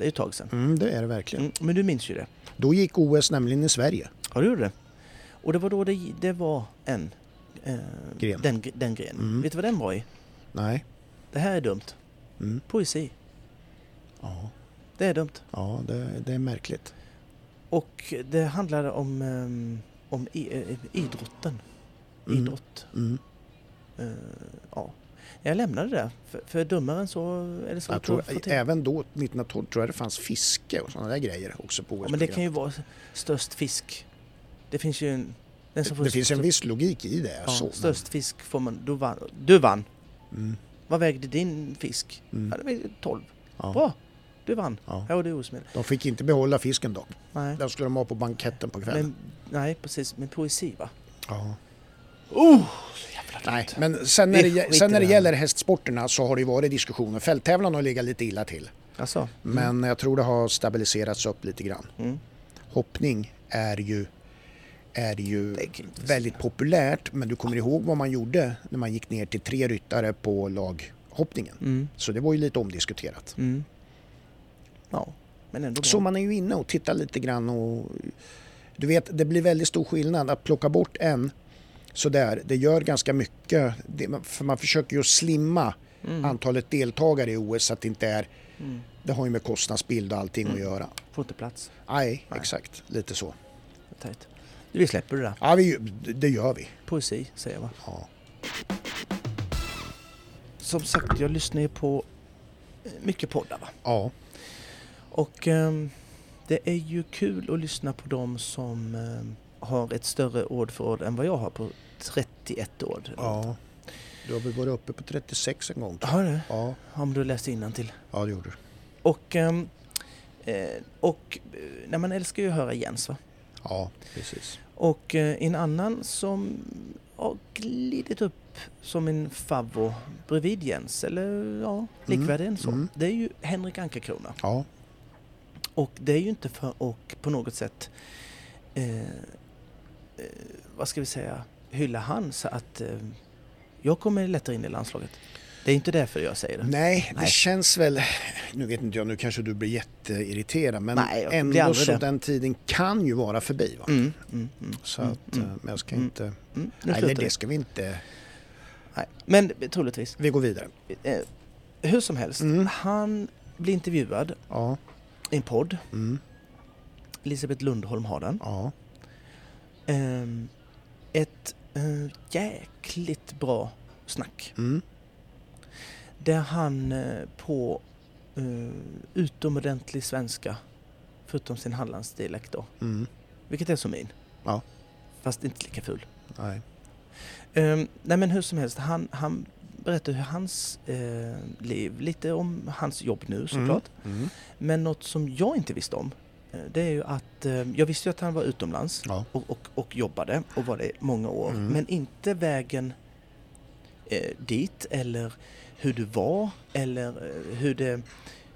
S1: Det är ett tag sedan.
S2: Mm, det är det verkligen.
S1: Mm, men du minns ju det.
S2: Då gick OS nämligen i Sverige.
S1: Ja, du gjorde det. Och det var då det, det var en... Eh,
S2: Gren.
S1: Den, den grenen.
S2: Mm.
S1: Vet du vad den var i?
S2: Nej.
S1: Det här är dumt.
S2: Mm.
S1: Poesi.
S2: Ja,
S1: Det är dumt.
S2: ja det, det är märkligt.
S1: Och det handlade om, ehm, om eh, idrotten.
S2: Mm.
S1: Idrott.
S2: Mm.
S1: Eh, ja. Jag lämnade det. För, för dummare än så är det svårt
S2: tror,
S1: att
S2: även då, 1912, tror jag det fanns fiske och sådana där grejer också på
S1: Ja,
S2: OS.
S1: men det kan ju vara störst fisk. Det finns ju en... Den får
S2: det finns en viss logik i det.
S1: Ja,
S2: så, men-
S1: störst fisk får man... Du vann. Du vann.
S2: Mm.
S1: Vad vägde din fisk?
S2: Mm.
S1: Ja, det vägde 12.
S2: Ja.
S1: Bra! Du vann.
S2: Ja.
S1: Här var du osmed.
S2: De fick inte behålla fisken dock.
S1: Nej.
S2: Den skulle de ha på banketten på kvällen.
S1: Men, nej, precis. Men poesi va?
S2: Ja.
S1: Oh!
S2: Nej, men sen när, det, sen när det gäller hästsporterna så har det ju varit diskussioner. Fälttävlan har legat lite illa till.
S1: Alltså.
S2: Men jag tror det har stabiliserats upp lite grann.
S1: Mm.
S2: Hoppning är ju, är ju väldigt populärt. Men du kommer ihåg vad man gjorde när man gick ner till tre ryttare på laghoppningen.
S1: Mm.
S2: Så det var ju lite omdiskuterat.
S1: Mm. Ja, men ändå.
S2: Så man är ju inne och tittar lite grann och du vet, det blir väldigt stor skillnad att plocka bort en sådär. Det gör ganska mycket, det, för man försöker ju slimma
S1: Mm.
S2: antalet deltagare i OS så att det inte är,
S1: Mm.
S2: det har ju med kostnadsbild och allting
S1: Mm.
S2: att göra.
S1: Får inte plats.
S2: Nej, exakt, lite så.
S1: Tajt. Vi släpper det där.
S2: Ja, vi, det gör vi.
S1: Poesi, säger jag va?
S2: Ja.
S1: Som sagt, jag lyssnar ju på eh, mycket poddar va?
S2: ja.
S1: Och ehm, det är ju kul att lyssna på dem som ehm, har ett större ordförråd än vad jag har på 31 år.
S2: ja. Du har väl varit uppe på 36 en gång?
S1: Har du?
S2: jag. Ja,
S1: Om du läste till.
S2: ja det gjorde du.
S1: Och, ehm, eh, och eh, när man älskar ju att höra Jens va?
S2: Ja, precis.
S1: Och eh, en annan som har glidit upp som en favvo bredvid Jens, eller ja, likvärdig än så.
S2: mm.
S1: Det är ju Henrik Ankarkrona.
S2: Ja,
S1: Och det är ju inte för att på något sätt, eh, vad ska vi säga, hylla han så att eh, jag kommer lättare in i landslaget. Det är inte därför jag säger det.
S2: Nej, det
S1: Nej.
S2: känns väl... Nu vet inte jag, nu kanske du blir jätteirriterad men
S1: Nej,
S2: ändå så
S1: det.
S2: den tiden kan ju vara förbi. Va?
S1: Mm, mm, mm,
S2: Så
S1: mm,
S2: att,
S1: mm,
S2: eh, men jag ska
S1: mm.
S2: inte...
S1: mm. Slutar
S2: det ska vi inte...
S1: Nej. Men troligtvis.
S2: Vi går vidare.
S1: Eh, hur som helst,
S2: Mm.
S1: han blir intervjuad
S2: Ja,
S1: i en podd.
S2: mm,
S1: Elisabeth Lundholm har den.
S2: ja,
S1: Ehm, ett eh, jäkligt bra snack.
S2: mm,
S1: Där han eh, på uh, utomordentlig svenska, förutom sin hallandsdialekt då,
S2: mm,
S1: vilket är som min.
S2: Ja.
S1: Fast inte lika ful.
S2: nej,
S1: Ehm, nej men hur som helst, han, han berättar hur hans eh, liv, lite om hans jobb nu såklart.
S2: Mm,
S1: Men något som jag inte visste om, det är ju att eh, jag visste ju att han var utomlands
S2: ja,
S1: och, och, och jobbade och var det i många år.
S2: Mm.
S1: Men inte vägen eh, dit eller hur du var eller eh, hur det,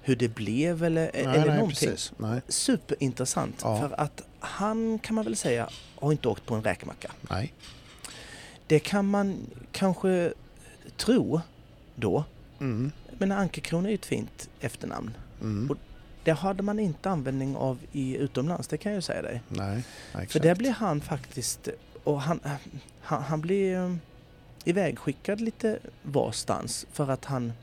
S1: hur det blev eller,
S2: nej,
S1: eller
S2: nej,
S1: någonting.
S2: precis. Nej,
S1: Superintressant
S2: Ja.
S1: för att han kan man väl säga har inte åkt på en räkmacka.
S2: nej,
S1: Det kan man kanske tro då.
S2: mm,
S1: Men Ankerkrona är ju ett fint efternamn.
S2: mm,
S1: Det hade man inte användning av i utomlands, det kan jag ju säga dig.
S2: nej, nej,
S1: För
S2: exakt.
S1: där blir han faktiskt, och han, han, han blir eh, ivägskickad lite varstans för att han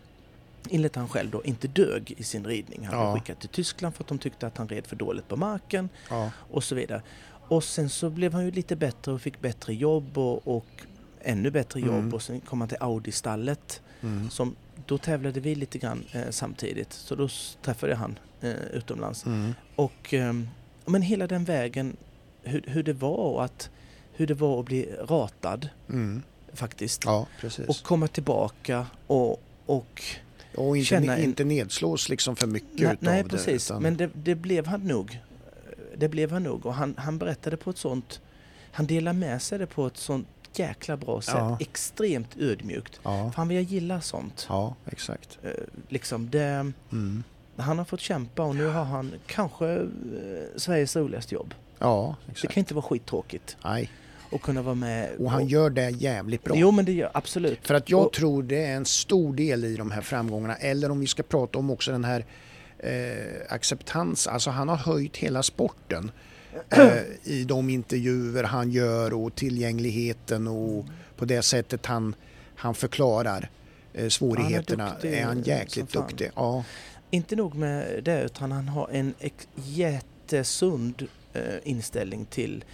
S1: enligt han själv då, inte dög i sin ridning. Han blev
S2: Ja.
S1: skickad till Tyskland för att de tyckte att han red för dåligt på marken
S2: Ja.
S1: och så vidare. Och sen så blev han ju lite bättre och fick bättre jobb och, och ännu bättre jobb
S2: Mm.
S1: och sen kom han till Audi-stallet
S2: Mm.
S1: som då tävlade vi lite grann eh, samtidigt så då träffade jag han eh, utomlands.
S2: Mm.
S1: Och ehm, men hela den vägen hur, hur det var att hur det var att bli ratad
S2: Mm.
S1: faktiskt.
S2: Ja.
S1: Och komma tillbaka och, och
S2: Och inte,
S1: känna en-
S2: inte nedslås liksom för mycket
S1: nej,
S2: utav
S1: nej
S2: det.
S1: precis,
S2: utan-
S1: men det, det blev han nog. Det blev han nog och han, han berättade på ett sånt, han delade med sig det på ett sånt jäkla bra sätt.
S2: Ja.
S1: Extremt ödmjukt.
S2: Ja,
S1: Fan vad jag gillar sånt.
S2: ja exakt.
S1: Eh, Liksom det,
S2: Mm.
S1: han har fått kämpa och nu har han kanske eh, Sveriges roligaste jobb.
S2: Ja,
S1: Det
S2: exakt.
S1: kan inte vara skittråkigt
S2: Nej.
S1: att kunna vara med.
S2: Och han gör det jävligt bra.
S1: Jo men det gör absolut.
S2: För att jag
S1: Och-
S2: tror det är en stor del i de här framgångarna. Eller om vi ska prata om också den här eh, acceptans. Alltså han har höjt hela sporten i de intervjuer han gör och tillgängligheten och på det sättet han, han förklarar eh, svårigheterna.
S1: duktig
S2: är han
S1: som
S2: jäkligt duktig. Ja,
S1: Inte nog med det utan han har en jättesund eh, inställning till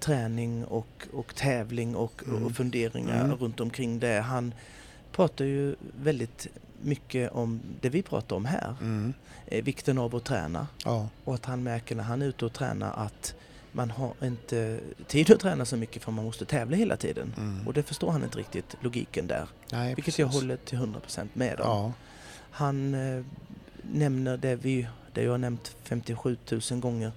S1: träning och, och tävling och,
S2: Mm.
S1: och funderingar
S2: Mm.
S1: runt omkring det. Han pratar ju väldigt mycket om det vi pratar om här.
S2: mm,
S1: Eh, vikten av att träna
S2: ja,
S1: och att han märker när han är ute och tränar att man har inte tid att träna så mycket för man måste tävla hela tiden.
S2: mm.
S1: Och det förstår han inte riktigt, logiken där.
S2: Nej,
S1: Vilket jag
S2: precis.
S1: håller till 100% med om.
S2: Ja,
S1: Han eh, nämner det vi det jag har nämnt 57 000 gånger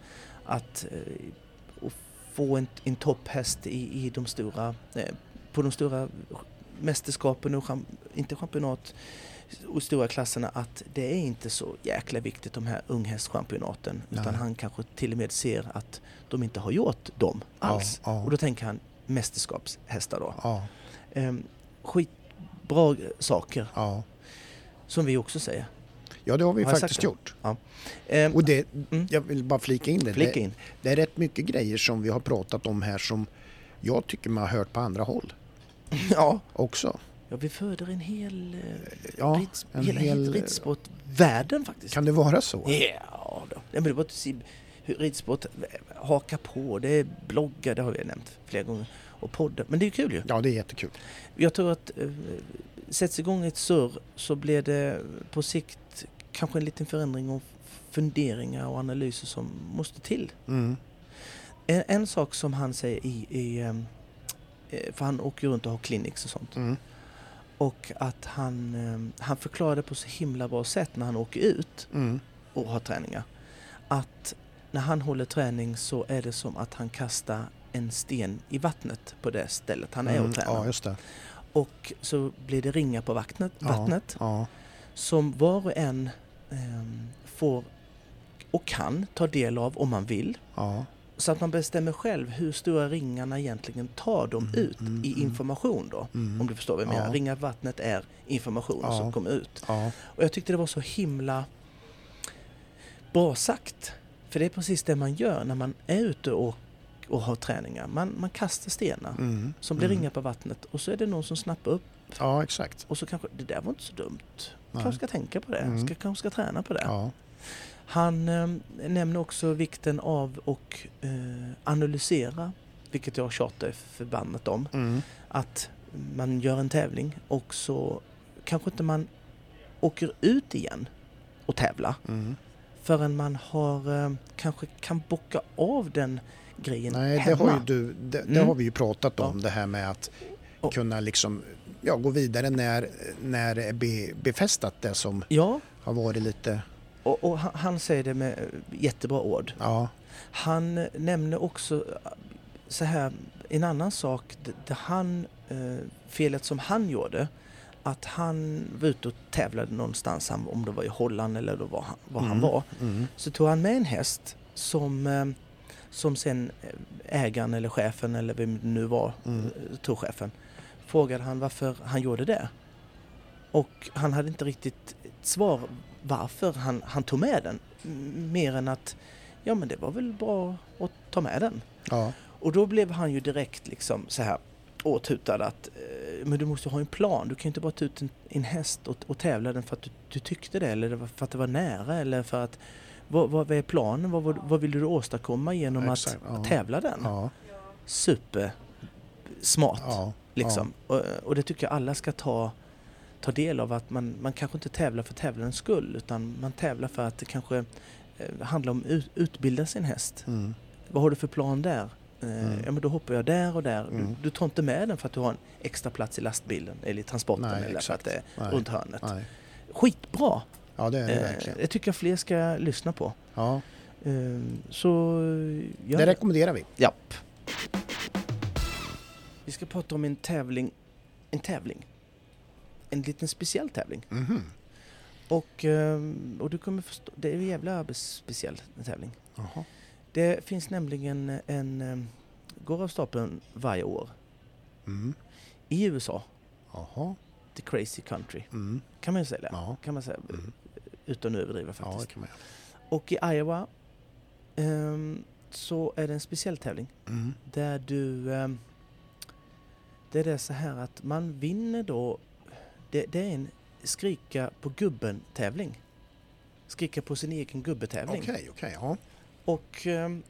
S1: att eh, få en, en topphäst i, i de stora, eh, på de stora mästerskapen och inte championat och stora klasserna att det är inte så jäkla viktigt de här unghästchampionaten utan
S2: Nej.
S1: han kanske till och med ser att de inte har gjort dem alls.
S2: Ja, ja.
S1: Och då tänker han mästerskapshästar då.
S2: ja,
S1: Ehm, skitbra saker
S2: ja.
S1: som vi också säger.
S2: ja, det har vi
S1: Har
S2: faktiskt
S1: det?
S2: gjort.
S1: Ehm,
S2: Och det,
S1: Mm.
S2: jag vill bara flika in det.
S1: Flika
S2: det,
S1: in.
S2: det är rätt mycket grejer som vi har pratat om här som jag tycker man har hört på andra håll
S1: Ja,
S2: också.
S1: Ja, vi föder en hel, eh,
S2: Ja,
S1: rids,
S2: en
S1: hela
S2: hel-
S1: hel... ridsportvärlden faktiskt.
S2: Kan det vara så?
S1: Ja, då. Men det var hur ridsport hakar på. Det är bloggar, det har vi nämnt flera gånger. Och poddar. Men det är kul ju.
S2: Ja, det är jättekul.
S1: Jag tror att eh, sätts igång ett surr så blir det på sikt kanske en liten förändring och funderingar och analyser som måste till.
S2: Mm.
S1: En, en sak som han säger i, i eh, för han åker runt och har clinics och sånt.
S2: Mm.
S1: Och att han, eh, han förklarar det på så himla bra sätt när han åker ut
S2: Mm.
S1: och har träningar. Att när han håller träning så är det som att han kastar en sten i vattnet på det stället han är
S2: Mm.
S1: och tränar.
S2: Ja.
S1: Och så blir det ringar på vattnet, vattnet
S2: Ja,
S1: som var och en ehm, får och kan ta del av om man vill.
S2: ja,
S1: Så att man bestämmer själv hur stora ringarna egentligen tar de
S2: Mm,
S1: ut
S2: mm,
S1: i
S2: mm.
S1: information då.
S2: mm.
S1: Om du förstår vad jag
S2: Ja.
S1: menar. Ringar på vattnet är information
S2: Ja.
S1: som kommer ut.
S2: ja,
S1: Och jag tyckte det var så himla bra sagt. För det är precis det man gör när man är ute och, och har träningar. Man, man kastar stenar
S2: mm.
S1: som blir
S2: mm.
S1: ringar på vattnet och så är det någon som snappar upp
S2: Ja, exakt.
S1: och så kanske, det där var inte så dumt.
S2: Nej.
S1: Kanske ska tänka på det,
S2: Mm.
S1: ska, kanske ska träna på det. Han eh, nämner också vikten av att eh, analysera, vilket jag tjatar förbannat om.
S2: mm.
S1: Att man gör en tävling och så kanske inte man åker ut igen och tävla
S2: Mm.
S1: förrän man har eh, kanske kan bocka av den grejen
S2: Nej, det
S1: hemma.
S2: har ju du, det, det
S1: Mm.
S2: har vi ju pratat om
S1: Ja.
S2: det här med att
S1: Och-
S2: kunna liksom ja, gå vidare när, när det är be, befästat det som
S1: Ja,
S2: har varit lite,
S1: och, och han, han säger det med eh, jättebra ord.
S2: ja,
S1: Han eh, nämner också eh, så här, en annan sak, det, han, eh, felet som han gjorde, att han var ute och tävlade någonstans, han, om det var i Holland eller då var han, var han
S2: Mm.
S1: var,
S2: mm.
S1: så tog han med en häst som, eh, som sen ägaren eller chefen eller vem det nu var,
S2: Mm.
S1: turchefen, frågade han varför han gjorde det. Och han hade inte riktigt ett svar varför han, han tog med den. Mer än att, ja men det var väl bra att ta med den.
S2: ja,
S1: Och då blev han ju direkt liksom så här, och tutade att eh, men du måste ha en plan. Du kan ju inte bara ta ut en, en häst och, och tävla den för att du, du tyckte det eller för att det var nära eller för att vad, vad är planen? Vad, vad, vad vill du åstadkomma genom
S2: Exakt,
S1: att,
S2: ja.
S1: att tävla den?
S2: Ja,
S1: Super smart
S2: ja,
S1: liksom. Och, och det tycker jag alla ska ta, ta del av att man, man kanske inte tävlar för tävlandets skull utan man tävlar för att det kanske eh, handlar om ut, utbilda sin häst.
S2: Mm.
S1: Vad har du för plan där? Eh,
S2: Mm.
S1: Ja men då hoppar jag där och där.
S2: Mm.
S1: Du, du tar inte med den för att du har en extra plats i lastbilen eller i transporten
S2: Nej,
S1: eller
S2: exakt.
S1: för att det är
S2: Nej.
S1: runt hörnet.
S2: Nej.
S1: Skitbra!
S2: Ja, det är det
S1: Eh,
S2: verkligen.
S1: det tycker jag fler ska lyssna på.
S2: Ja,
S1: Eh, så... Ja,
S2: det rekommenderar vi.
S1: Japp. Vi ska prata om en tävling. En tävling. En liten speciell tävling.
S2: Mhm.
S1: Och, ehm, och du kommer förstå, det är en jävla speciell tävling.
S2: Jaha.
S1: Det finns nämligen en, ehm, går av stapeln varje år
S2: Mm.
S1: i USA,
S2: Jaha.
S1: the crazy country,
S2: Mm.
S1: kan man ju säga.
S2: Ja.
S1: Kan man säga,
S2: Mm.
S1: utan att överdriva
S2: ja, det
S1: faktiskt.
S2: kan man.
S1: Och i Iowa ehm, så är det en speciell tävling
S2: Mm.
S1: där du... ehm, det är det så här att man vinner då... Det, det är en skrika på gubben-tävling. Skrika på sin egen gubbe-tävling.
S2: Okej, okej. ja.
S1: Och, ehm,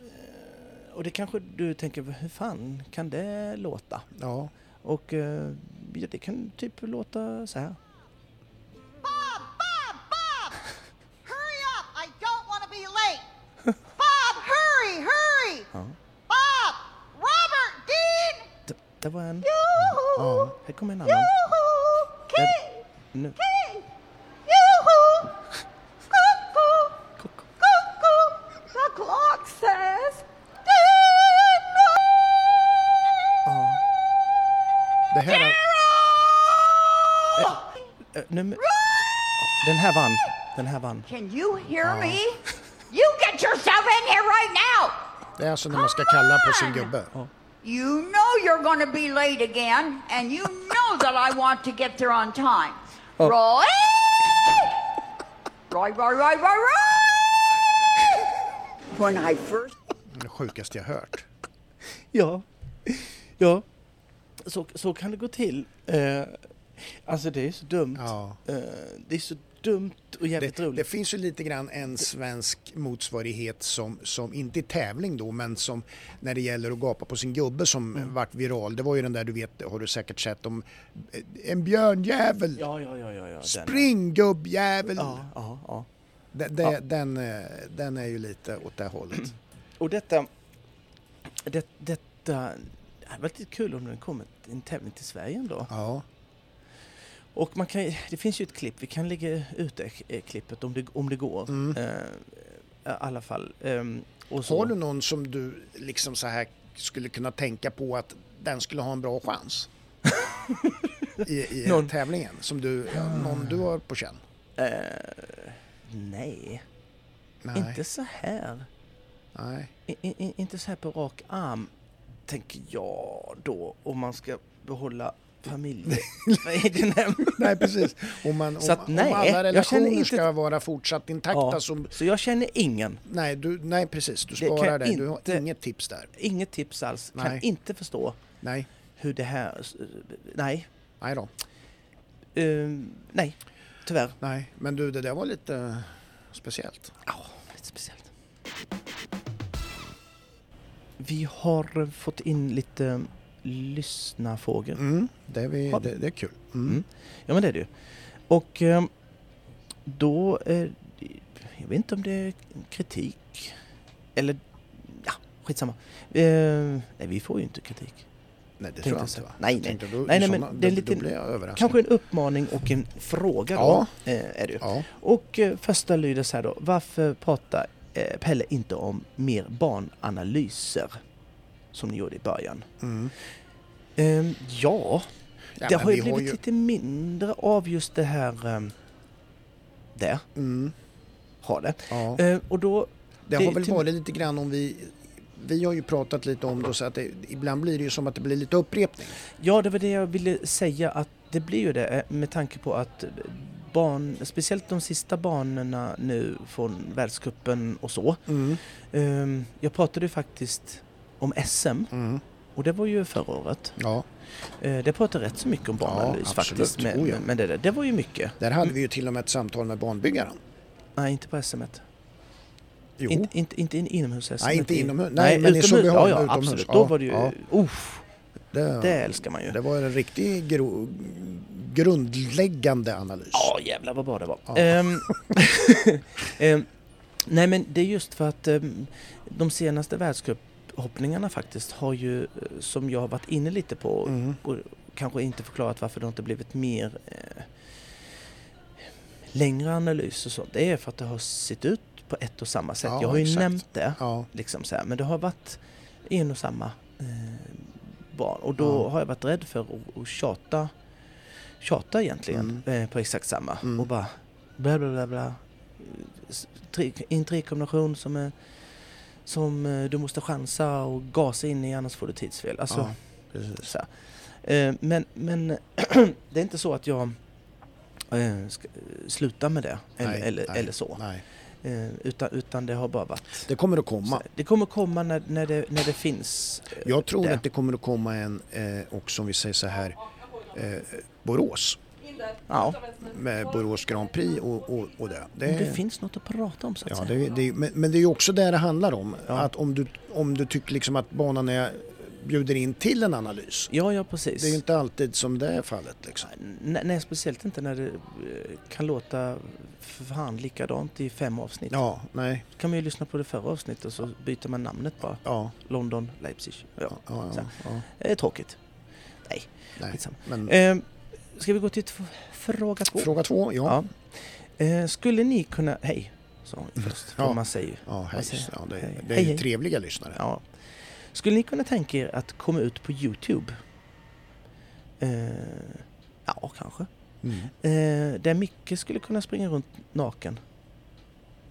S1: eh, och det kanske du tänker, hur fan kan det låta?
S2: ja.
S1: Och eh, ja, det kan typ låta så här.
S7: Bob, Bob, Bob! Hurry up! I don't want to be late! Bob, hurry, hurry!
S1: Ja.
S7: Bob! Robert! Dean!
S1: Det, det var en.
S7: Yoo-hoo!
S2: Ja.
S1: Här kommer en annan.
S7: Yoo-hoo!
S1: Nu.
S7: King! Yoo-hoo! Cuckoo!
S1: Kuck.
S7: Cuckoo! The clock says
S1: Ja.
S2: Det här är...
S1: Eh, nu, ja, den här vann. Den här.
S7: Can you hear me? You get yourself in here right now!
S2: Det är alltså när man ska kalla på sin gubbe.
S7: You know you're going to be late again, and you know that I want to get there on time. Roy! Roy, Roy, Roy, Roy, Roy! When I first
S2: Det sjukaste jag hört.
S1: Ja, ja. Så, så kan det gå till. Eh, alltså det är så dumt.
S2: Ja.
S1: Eh, det är så dumt och jävligt
S2: Det,
S1: roligt.
S2: det finns ju lite grann en svensk motsvarighet som, som inte är tävling då, men som när det gäller att gapa på sin gubbe som
S1: Mm.
S2: vart viral. Det var ju den där du vet, har du säkert sett om eh, en björnjävel.
S1: Ja, ja, ja, ja. ja.
S2: Spring gubbjävel!
S1: Ja, ja, ja.
S2: Den, den, den, eh, den är ju lite åt det hållet.
S1: Och detta... Det, detta... Det hade varit lite kul om det kom ett- en tävling till Sverige ändå.
S2: Ja.
S1: Och man kan, det finns ju ett klipp, vi kan lägga ut det eh, klippet om det, om det går.
S2: Mm.
S1: Eh, I alla fall. Så,
S2: Har du någon som du liksom så här skulle kunna tänka på att den skulle ha en bra chans? I, i
S1: Någon-
S2: tävlingen? Som du, ja, någon du har på känn?
S1: Eh, nej,
S2: Nej.
S1: inte så här.
S2: Nej.
S1: I, i, inte så här på rak arm, tänker jag då, om man ska behålla familjeegenhem.
S2: Nej precis. Om, man,
S1: Så
S2: om,
S1: att, nej,
S2: om alla relationer
S1: inte-
S2: ska vara fortsatt intakta
S1: ja,
S2: så...
S1: så jag känner ingen,
S2: Nej, du, nej precis. Du
S1: kan
S2: sparar det.
S1: jag
S2: Du har
S1: inte-
S2: inget tips där.
S1: inget tips alls, kan
S2: Nej.
S1: inte förstå
S2: Nej.
S1: hur det här... Nej,
S2: Nej då.
S1: Ehm, nej, tyvärr.
S2: Nej. Men du, det där var lite speciellt.
S1: Ja, lite speciellt. Vi har fått in lite lyssnarfrågor.
S2: Mm, det, är vi, det, det är kul. Mm.
S1: Mm. Ja men det är det ju. Och ehm, då, jag vet inte om det är kritik eller ja, skitsamma. Eh, nej vi får ju inte kritik.
S2: Nej, det
S1: Tänkte
S2: tror jag inte. Va?
S1: Nej, nej.
S2: då,
S1: Nej, nej,
S2: såna-
S1: men det är lite-. Kanske en uppmaning och en fråga.
S2: Ja.
S1: Eh, är det ju.
S2: Ja.
S1: Och eh, första lyder så här då. Varför pratar eh, Pelle inte om mer barnanalyser? Som ni gjorde i början.
S2: Mm.
S1: Ehm, ja,
S2: Ja,
S1: det har ju
S2: vi
S1: blivit lite mindre av just det här... Um, det
S2: Mm,
S1: har det.
S2: ja.
S1: Eh, och då...
S2: Det
S1: det-
S2: har väl
S1: till-
S2: varit lite grann om vi... Vi har ju pratat lite om det så att det, ibland blir det ju som att det blir lite upprepning.
S1: Ja, det var det jag ville säga att det blir ju det eh, med tanke på att barn, speciellt de sista barnen nu från världscupen och så.
S2: Mm.
S1: Ehm, jag pratade ju faktiskt om SM
S2: Mm.
S1: och det var ju förra året.
S2: Ja,
S1: Eh, det pratade rätt så mycket om bananalys
S2: Ja,
S1: faktiskt. Men,
S2: Oh, ja.
S1: men det, där, det var ju mycket.
S2: där hade vi ju till och med ett samtal med banbyggaren.
S1: Nej, inte på SM1.
S2: Jo,
S1: Inte, inte, inte in, inomhus
S2: Nej, inte inomhus. Nej, men i
S1: utomhus.
S2: Sundbyholm,
S1: Ja, ja,
S2: utomhus.
S1: absolut. Då var det ju...
S2: ja.
S1: Uff,
S2: det,
S1: det älskar man ju.
S2: det var en riktig gro, grundläggande analys.
S1: Ja, jävlar vad bra det var.
S2: Ja.
S1: Ehm, ehm, nej, men det är just för att ehm, de senaste världscuphoppningarna faktiskt har ju, eh, som jag har varit inne lite på,
S2: Mm.
S1: och kanske inte förklarat varför det inte blivit mer eh, längre analys och så. Det är för att det har sett ut på ett och samma sätt.
S2: Ja,
S1: jag har ju
S2: exakt.
S1: nämnt det,
S2: Ja,
S1: liksom så här, men det har varit en och samma eh, barn. Och då
S2: Ja.
S1: har jag varit rädd för att, att tjata, tjata egentligen eh, på exakt samma.
S2: Mm.
S1: Och bara bla bla bla bla. Tre, en trekombination som, är, som eh, du måste chansa och gasa in i annars får du tidsfel. Alltså,
S2: ja,
S1: så. Eh, men men det är inte så att jag eh, ska sluta med det eller,
S2: Nej,
S1: eller,
S2: nej,
S1: eller så.
S2: Nej.
S1: Eh, utan, utan det har bara varit...
S2: Det kommer att komma.
S1: Det kommer komma när, när, det, när det finns. eh,
S2: Jag tror
S1: det.
S2: att det kommer att komma en, eh, också om vi säger så här, eh, Borås.
S1: Ja,
S2: Med Borås Grand Prix och, och, och det.
S1: det, det finns något att prata om så att
S2: Ja,
S1: säga.
S2: det, det, men, men det är ju också det det handlar om.
S1: Ja.
S2: Att om du, om du tycker liksom att banan är, bjuder in till en analys.
S1: Ja, ja precis.
S2: Det är ju inte alltid som det är fallet. Liksom.
S1: Nej, nej, speciellt inte när det eh, kan låta fan likadant i fem avsnitt.
S2: Ja, nej.
S1: kan man ju lyssna på det förra avsnittet och så byter man namnet bara.
S2: Ja,
S1: London, Leipzig. Ja,
S2: ja, ja, ja,
S1: det är tråkigt. Nej,
S2: nej. Men
S1: Eh, ska vi gå till fråga två?
S2: fråga två, ja.
S1: Ja. Eh, skulle ni kunna... Hej, sa hon först.
S2: Ja.
S1: Man säger ju.
S2: Ja, hej.
S1: Säger
S2: Ja, det,
S1: Hej.
S2: det är
S1: Hej,
S2: trevliga lyssnare.
S1: Ja. Skulle ni kunna tänka er att komma ut på Youtube? Eh, ja, kanske.
S2: Mm.
S1: Eh, där Micke skulle kunna springa runt naken.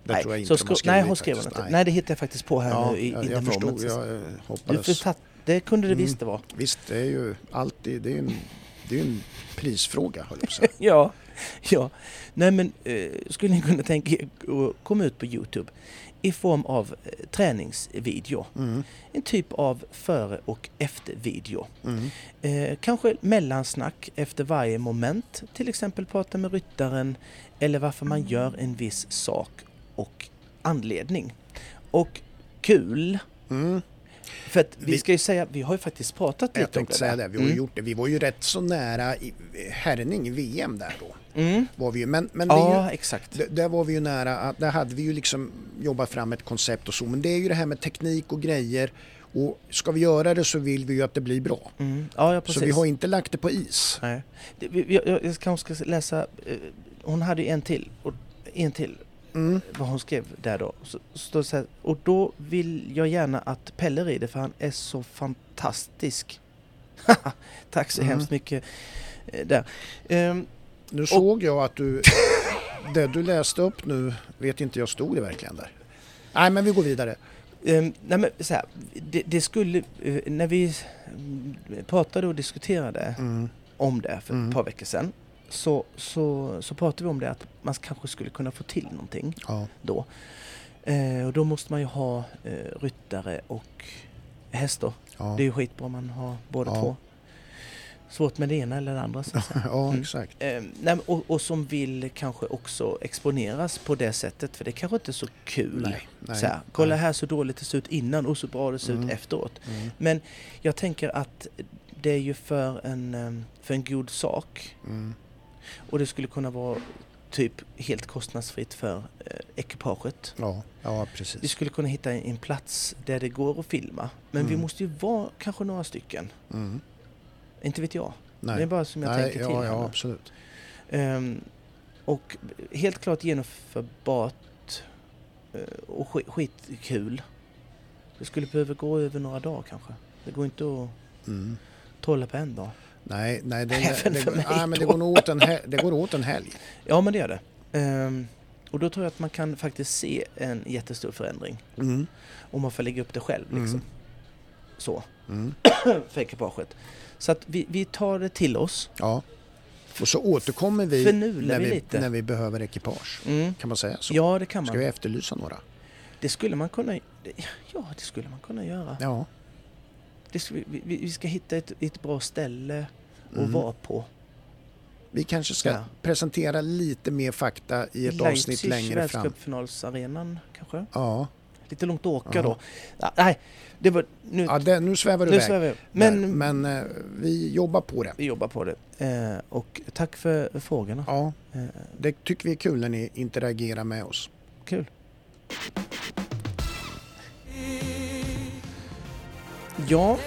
S2: Det
S1: nej,
S2: tror jag
S1: så
S2: inte har
S1: skro- Nej, hon skrev inte. Nej. det hittade jag faktiskt på här
S2: Ja,
S1: nu i
S2: jag, jag förstod, jag eh,
S1: Du
S2: hoppades.
S1: försatt, det kunde det
S2: Mm.
S1: visst det vara.
S2: Visst, det är ju alltid, det är en, det är ju en prisfråga höll jag på att.
S1: Ja, ja. Nej men eh, skulle ni kunna tänka er att komma ut på Youtube i form av eh, träningsvideo.
S2: Mm,
S1: En typ av före och eftervideo.
S2: mm,
S1: Eh, kanske mellansnack efter varje moment. Till exempel prata med ryttaren eller varför man gör en viss sak och anledning. Och kul.
S2: mm.
S1: För att vi,
S2: Vi-
S1: ska ju säga, vi har ju faktiskt pratat
S2: Jag
S1: lite om det
S2: säga det, vi har
S1: Mm.
S2: gjort det. Vi var ju rätt så nära i härning i VM där då.
S1: Mm.
S2: Var vi ju. Men, men
S1: Ja,
S2: ju,
S1: exakt.
S2: där var vi ju nära, där hade vi ju liksom jobbat fram ett koncept och så. Men det är ju det här med teknik och grejer. Och ska vi göra det så vill vi ju att det blir bra.
S1: Mm. Ja, ja.
S2: Så vi har inte lagt det på is.
S1: Nej. Jag, jag, jag kanske ska läsa, eh, hon hade ju en till, en till,
S2: Mm.
S1: vad hon skrev där då. Så, så så här, och då vill jag gärna att Pelle rider för han är så fantastisk. Tack så
S2: Mm.
S1: hemskt mycket eh, där. Ehm,
S2: Nu såg jag att du, det du läste upp nu, vet inte jag, stod det verkligen där? Nej, men vi går vidare.
S1: ehm, nej men så här, det, det skulle, eh, när vi mm, pratade och diskuterade
S2: Mm.
S1: om det för
S2: Mm.
S1: ett par veckor sedan så, så, så pratade vi om det att man kanske skulle kunna få till någonting.
S2: Ja.
S1: då. Eh, och då måste man ju ha eh, ryttare och hästar.
S2: Ja.
S1: Det är ju skitbra om man har båda
S2: Ja.
S1: två. Svårt med det ena eller det andra så
S2: ja,
S1: Mm.
S2: exakt.
S1: Eh, nej, och, och som vill kanske också exponeras på det sättet för det kanske inte är så kul.
S2: Nej, nej,
S1: så här, kolla här så dåligt det ser ut innan och så bra det ser
S2: Mm.
S1: ut efteråt.
S2: Mm.
S1: Men jag tänker att det är ju för en, eh, för en god sak
S2: Mm.
S1: Och det skulle kunna vara typ helt kostnadsfritt för eh, ekipaget.
S2: Ja, ja,
S1: Vi
S2: precis.
S1: skulle kunna hitta en plats där det går att filma. Men vi
S2: Mm.
S1: måste ju vara kanske några stycken.
S2: Mm.
S1: Inte vet jag.
S2: Nej.
S1: Det är bara som jag
S2: Nej,
S1: tänker till.
S2: ja,
S1: här
S2: ja, absolut.
S1: Ehm, och helt klart genomförbart eh, och skit, skitkul. Det skulle behöva gå över några dagar kanske. Det går inte att
S2: Mm.
S1: trolla på en dag.
S2: Nej, nej, det,
S1: Även
S2: det,
S1: för mig
S2: nej, men det går åt en, hel- det går åt en helg.
S1: Ja men det gör det. Ehm, och då tror jag att man kan faktiskt se en jättestor förändring.
S2: Mm.
S1: Om man får lägga upp det själv liksom.
S2: Mm.
S1: Så.
S2: Mm.
S1: för ekipaget. Så att vi, vi tar det till oss.
S2: Ja. Och så återkommer vi,
S1: Förnular
S2: när,
S1: vi
S2: vi när vi behöver ekipage.
S1: Mm.
S2: Kan man säga så?
S1: Ja, det kan
S2: Ska
S1: man.
S2: vi efterlysa några?
S1: Det skulle man kunna... Ja, det skulle man kunna göra.
S2: Ja.
S1: Ska, vi, vi, ska hitta ett, ett bra ställe att
S2: Mm.
S1: vara på.
S2: Vi kanske ska
S1: Ja.
S2: presentera lite mer fakta i ett avsnitt
S1: Leipzig,
S2: längre fram.
S1: världscupfinalsarenan kanske?
S2: Ja,
S1: Lite långt att åka
S2: Ja.
S1: då. Ja, nej, det var... Nu,
S2: ja det, nu svävar du
S1: nu
S2: iväg.
S1: svävar
S2: Men,
S1: men
S2: eh, vi jobbar på det.
S1: vi jobbar på det. Eh, och tack för frågorna.
S2: Ja,
S1: Eh,
S2: det tycker vi är kul när ni interagerar med oss.
S1: kul. Ja,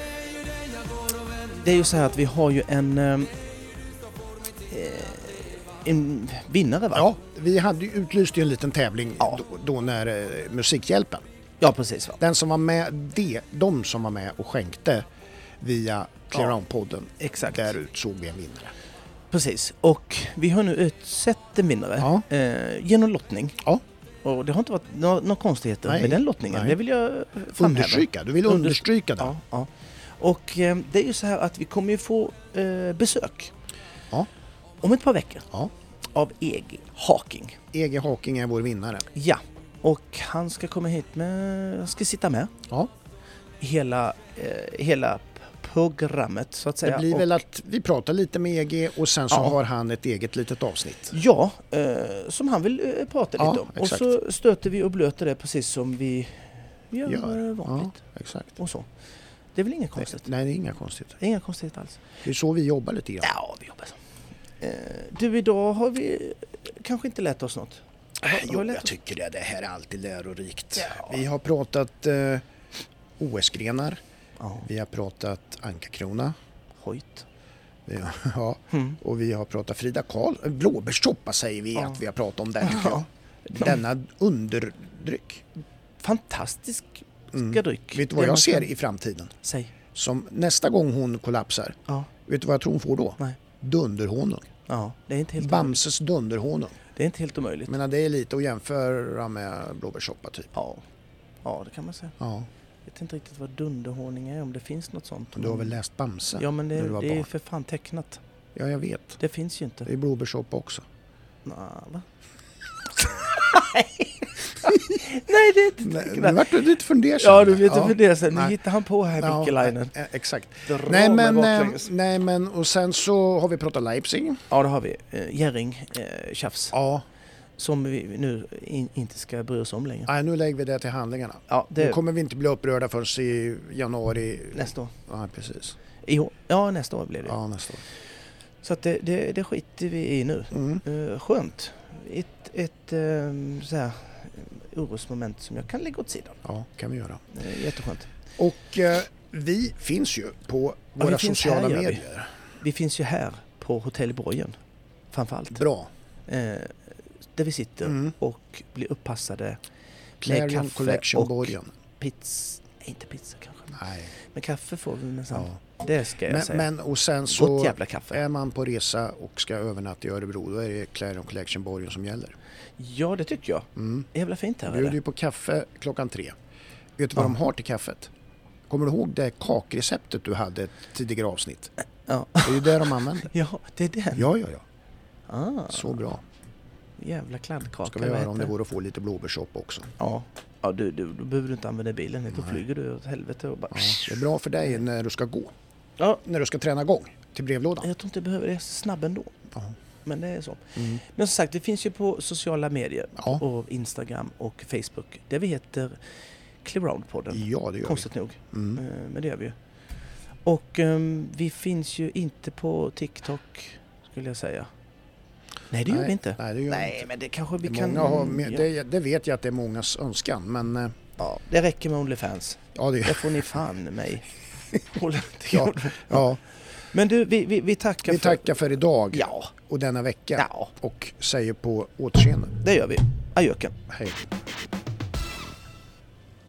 S1: det är ju så här att vi har ju en, eh, eh, en vinnare va?
S2: Ja, vi hade ju utlyst ju en liten tävling
S1: Ja.
S2: då, då när eh, Musikhjälpen.
S1: ja precis. Va?
S2: Den som var med, det, de som var med och skänkte via Clearound-podden,
S1: Exakt.
S2: där utsåg vi en vinnare.
S1: Precis. Och vi har nu utsett en vinnare
S2: Ja.
S1: eh, genom lottning.
S2: Ja.
S1: Och det har inte varit några, några konstigheter
S2: Nej.
S1: med den lottningen.
S2: Nej.
S1: Det vill jag framhäva.
S2: Understryka, du vill
S1: Under-
S2: understryka det.
S1: Ja, ja. Och eh, det är ju så här att vi kommer ju få eh, besök
S2: Ja.
S1: om ett par veckor
S2: Ja.
S1: av EG Haking.
S2: EG Haking är vår vinnare.
S1: Ja, och han ska komma hit med, han ska sitta med
S2: Ja.
S1: hela, eh, hela programmet så att säga.
S2: Det blir
S1: och,
S2: väl att vi pratar lite med EG och sen så
S1: Ja.
S2: har han ett eget litet avsnitt.
S1: Ja, eh, som han vill eh, prata
S2: Ja,
S1: lite om. Och
S2: exakt.
S1: så stöter vi och blöter det precis som vi gör,
S2: Gör.
S1: vanligt.
S2: Ja, exakt.
S1: Och så. Det är väl inget konstigt?
S2: Nej, det är inga
S1: är inga konstigheter alls.
S2: Det är så vi jobbar lite grann.
S1: Ja, vi jobbar så. Eh, du, idag har vi kanske inte lärt oss något. Har- har
S2: Jo,
S1: lärt
S2: jag
S1: oss-
S2: tycker det. Det här är alltid lärorikt.
S1: Ja.
S2: Vi har pratat eh, OS-grenar.
S1: Ja,
S2: Vi har pratat ankakrona.
S1: hojt.
S2: Har, ja,
S1: Mm.
S2: och vi har pratat Frida Karl. Blåbärssoppa säger vi
S1: Ja.
S2: att vi har pratat om den.
S1: Ja.
S2: Denna underdryck.
S1: Fantastisk
S2: Mm.
S1: dryck.
S2: Vet du vad jag ser
S1: kan-
S2: i framtiden?
S1: Säg.
S2: Som nästa gång hon kollapsar,
S1: Ja,
S2: vet du vad jag tror hon får då?
S1: Nej.
S2: Dunderhonung.
S1: ja, det är inte helt omöjligt.
S2: Bamses dunderhonung.
S1: Det är inte helt omöjligt.
S2: Menar det är lite att jämföra med blåbärssoppa typ.
S1: Ja. ja, det kan man säga.
S2: Ja,
S1: vet inte riktigt vad dunderhonung är, om det finns något sånt.
S2: du har väl läst Bamse?
S1: Ja, men det, det är för fan tecknat.
S2: Ja, jag vet.
S1: Det finns ju inte.
S2: Det är blåbärssoppa också.
S1: Nå, va? Nej, det är inte tecknat.
S2: Nu vart du lite fundersam.
S1: Ja, du vet det sen. Nu hittar han på här,
S2: Ja,
S1: Mikkelainen.
S2: eh, Exakt.
S1: Dra
S2: Nej men, eh, nej men och sen så har vi pratat Leipzig.
S1: Ja, det har vi. Eh, Gäring, eh, tjafs.
S2: Ja,
S1: Som vi nu in, inte ska bry oss om längre.
S2: nej, nu lägger vi det till handlingarna.
S1: Ja,
S2: Nu
S1: det
S2: kommer vi inte bli upprörda förrän i januari.
S1: nästa år.
S2: Ja, precis.
S1: År. Ja, nästa år blir det.
S2: Ja, nästa år.
S1: Så att det, det, det skiter vi i nu.
S2: Mm.
S1: Uh, skönt. Ett, ett um, så här, orosmoment som jag kan lägga åt sidan.
S2: Ja, kan vi göra.
S1: Uh, jätteskönt.
S2: Och eh, vi finns ju på
S1: Ja,
S2: våra sociala
S1: gör vi.
S2: medier.
S1: Vi finns ju här på Hotell Borgen. Framförallt.
S2: Bra.
S1: Där vi sitter
S2: Mm.
S1: och blir uppassade.
S2: Clarion
S1: kaffe
S2: Collection
S1: och-
S2: Borgen.
S1: Pizza, inte pizza kanske.
S2: Nej.
S1: Men kaffe får vi minsann.
S2: Ja.
S1: Det ska jag
S2: Men,
S1: säga.
S2: men och sen
S1: Gott
S2: så
S1: jävla kaffe.
S2: är man på resa och ska övernatta i Örebro då är det Clarion Collection Borgen som gäller.
S1: Ja, det tycker jag.
S2: Mm.
S1: Jävla fint här.
S2: bjuder ju på kaffe klockan tre. Vet du vad
S1: Ja.
S2: de har till kaffet? Kommer du ihåg det kakreceptet du hade tidigare avsnitt?
S1: Ja.
S2: Det är ju det de använder.
S1: ja, det är den.
S2: Ja, ja, ja.
S1: Ah,
S2: Så bra.
S1: Jävla kladdkaka.
S2: Ska vi göra om det går att få lite blåbärssoppa också.
S1: Ja, ja du, du, då behöver du inte använda bilen. Då
S2: Nej.
S1: flyger du åt helvete och bara...
S2: Ja, det är bra för dig när du ska gå.
S1: Ja,
S2: När du ska träna igång till brevlådan.
S1: jag tror inte jag behöver det. Jag är snabb ändå.
S2: Ja.
S1: Men det är så.
S2: Mm.
S1: Men som sagt, det finns ju på sociala medier.
S2: Ja.
S1: Och Instagram och Facebook. Där vi heter Clearound-podden.
S2: Ja, det gör
S1: Konstigt nog.
S2: vi. Mm.
S1: Eh, Men det gör vi ju. Och ehm, vi finns ju inte på TikTok, skulle jag säga. Nej, det gör
S2: Nej,
S1: vi inte.
S2: Nej, det gör vi
S1: Nej,
S2: inte.
S1: men det kanske vi
S2: Det,
S1: kan...
S2: har, med,
S1: ja.
S2: det, det vet jag att det är mångas önskan, men eh,
S1: Ja, det räcker med Onlyfans.
S2: ja, det,
S1: Det får ni fan mig hålla till
S2: Ja. ja,
S1: Men du, vi, vi, vi tackar
S2: vi
S1: för...
S2: tackar för idag
S1: Ja,
S2: och denna vecka
S1: ja,
S2: och säger på återseende.
S1: det gör vi. Adjöken.
S2: Hej.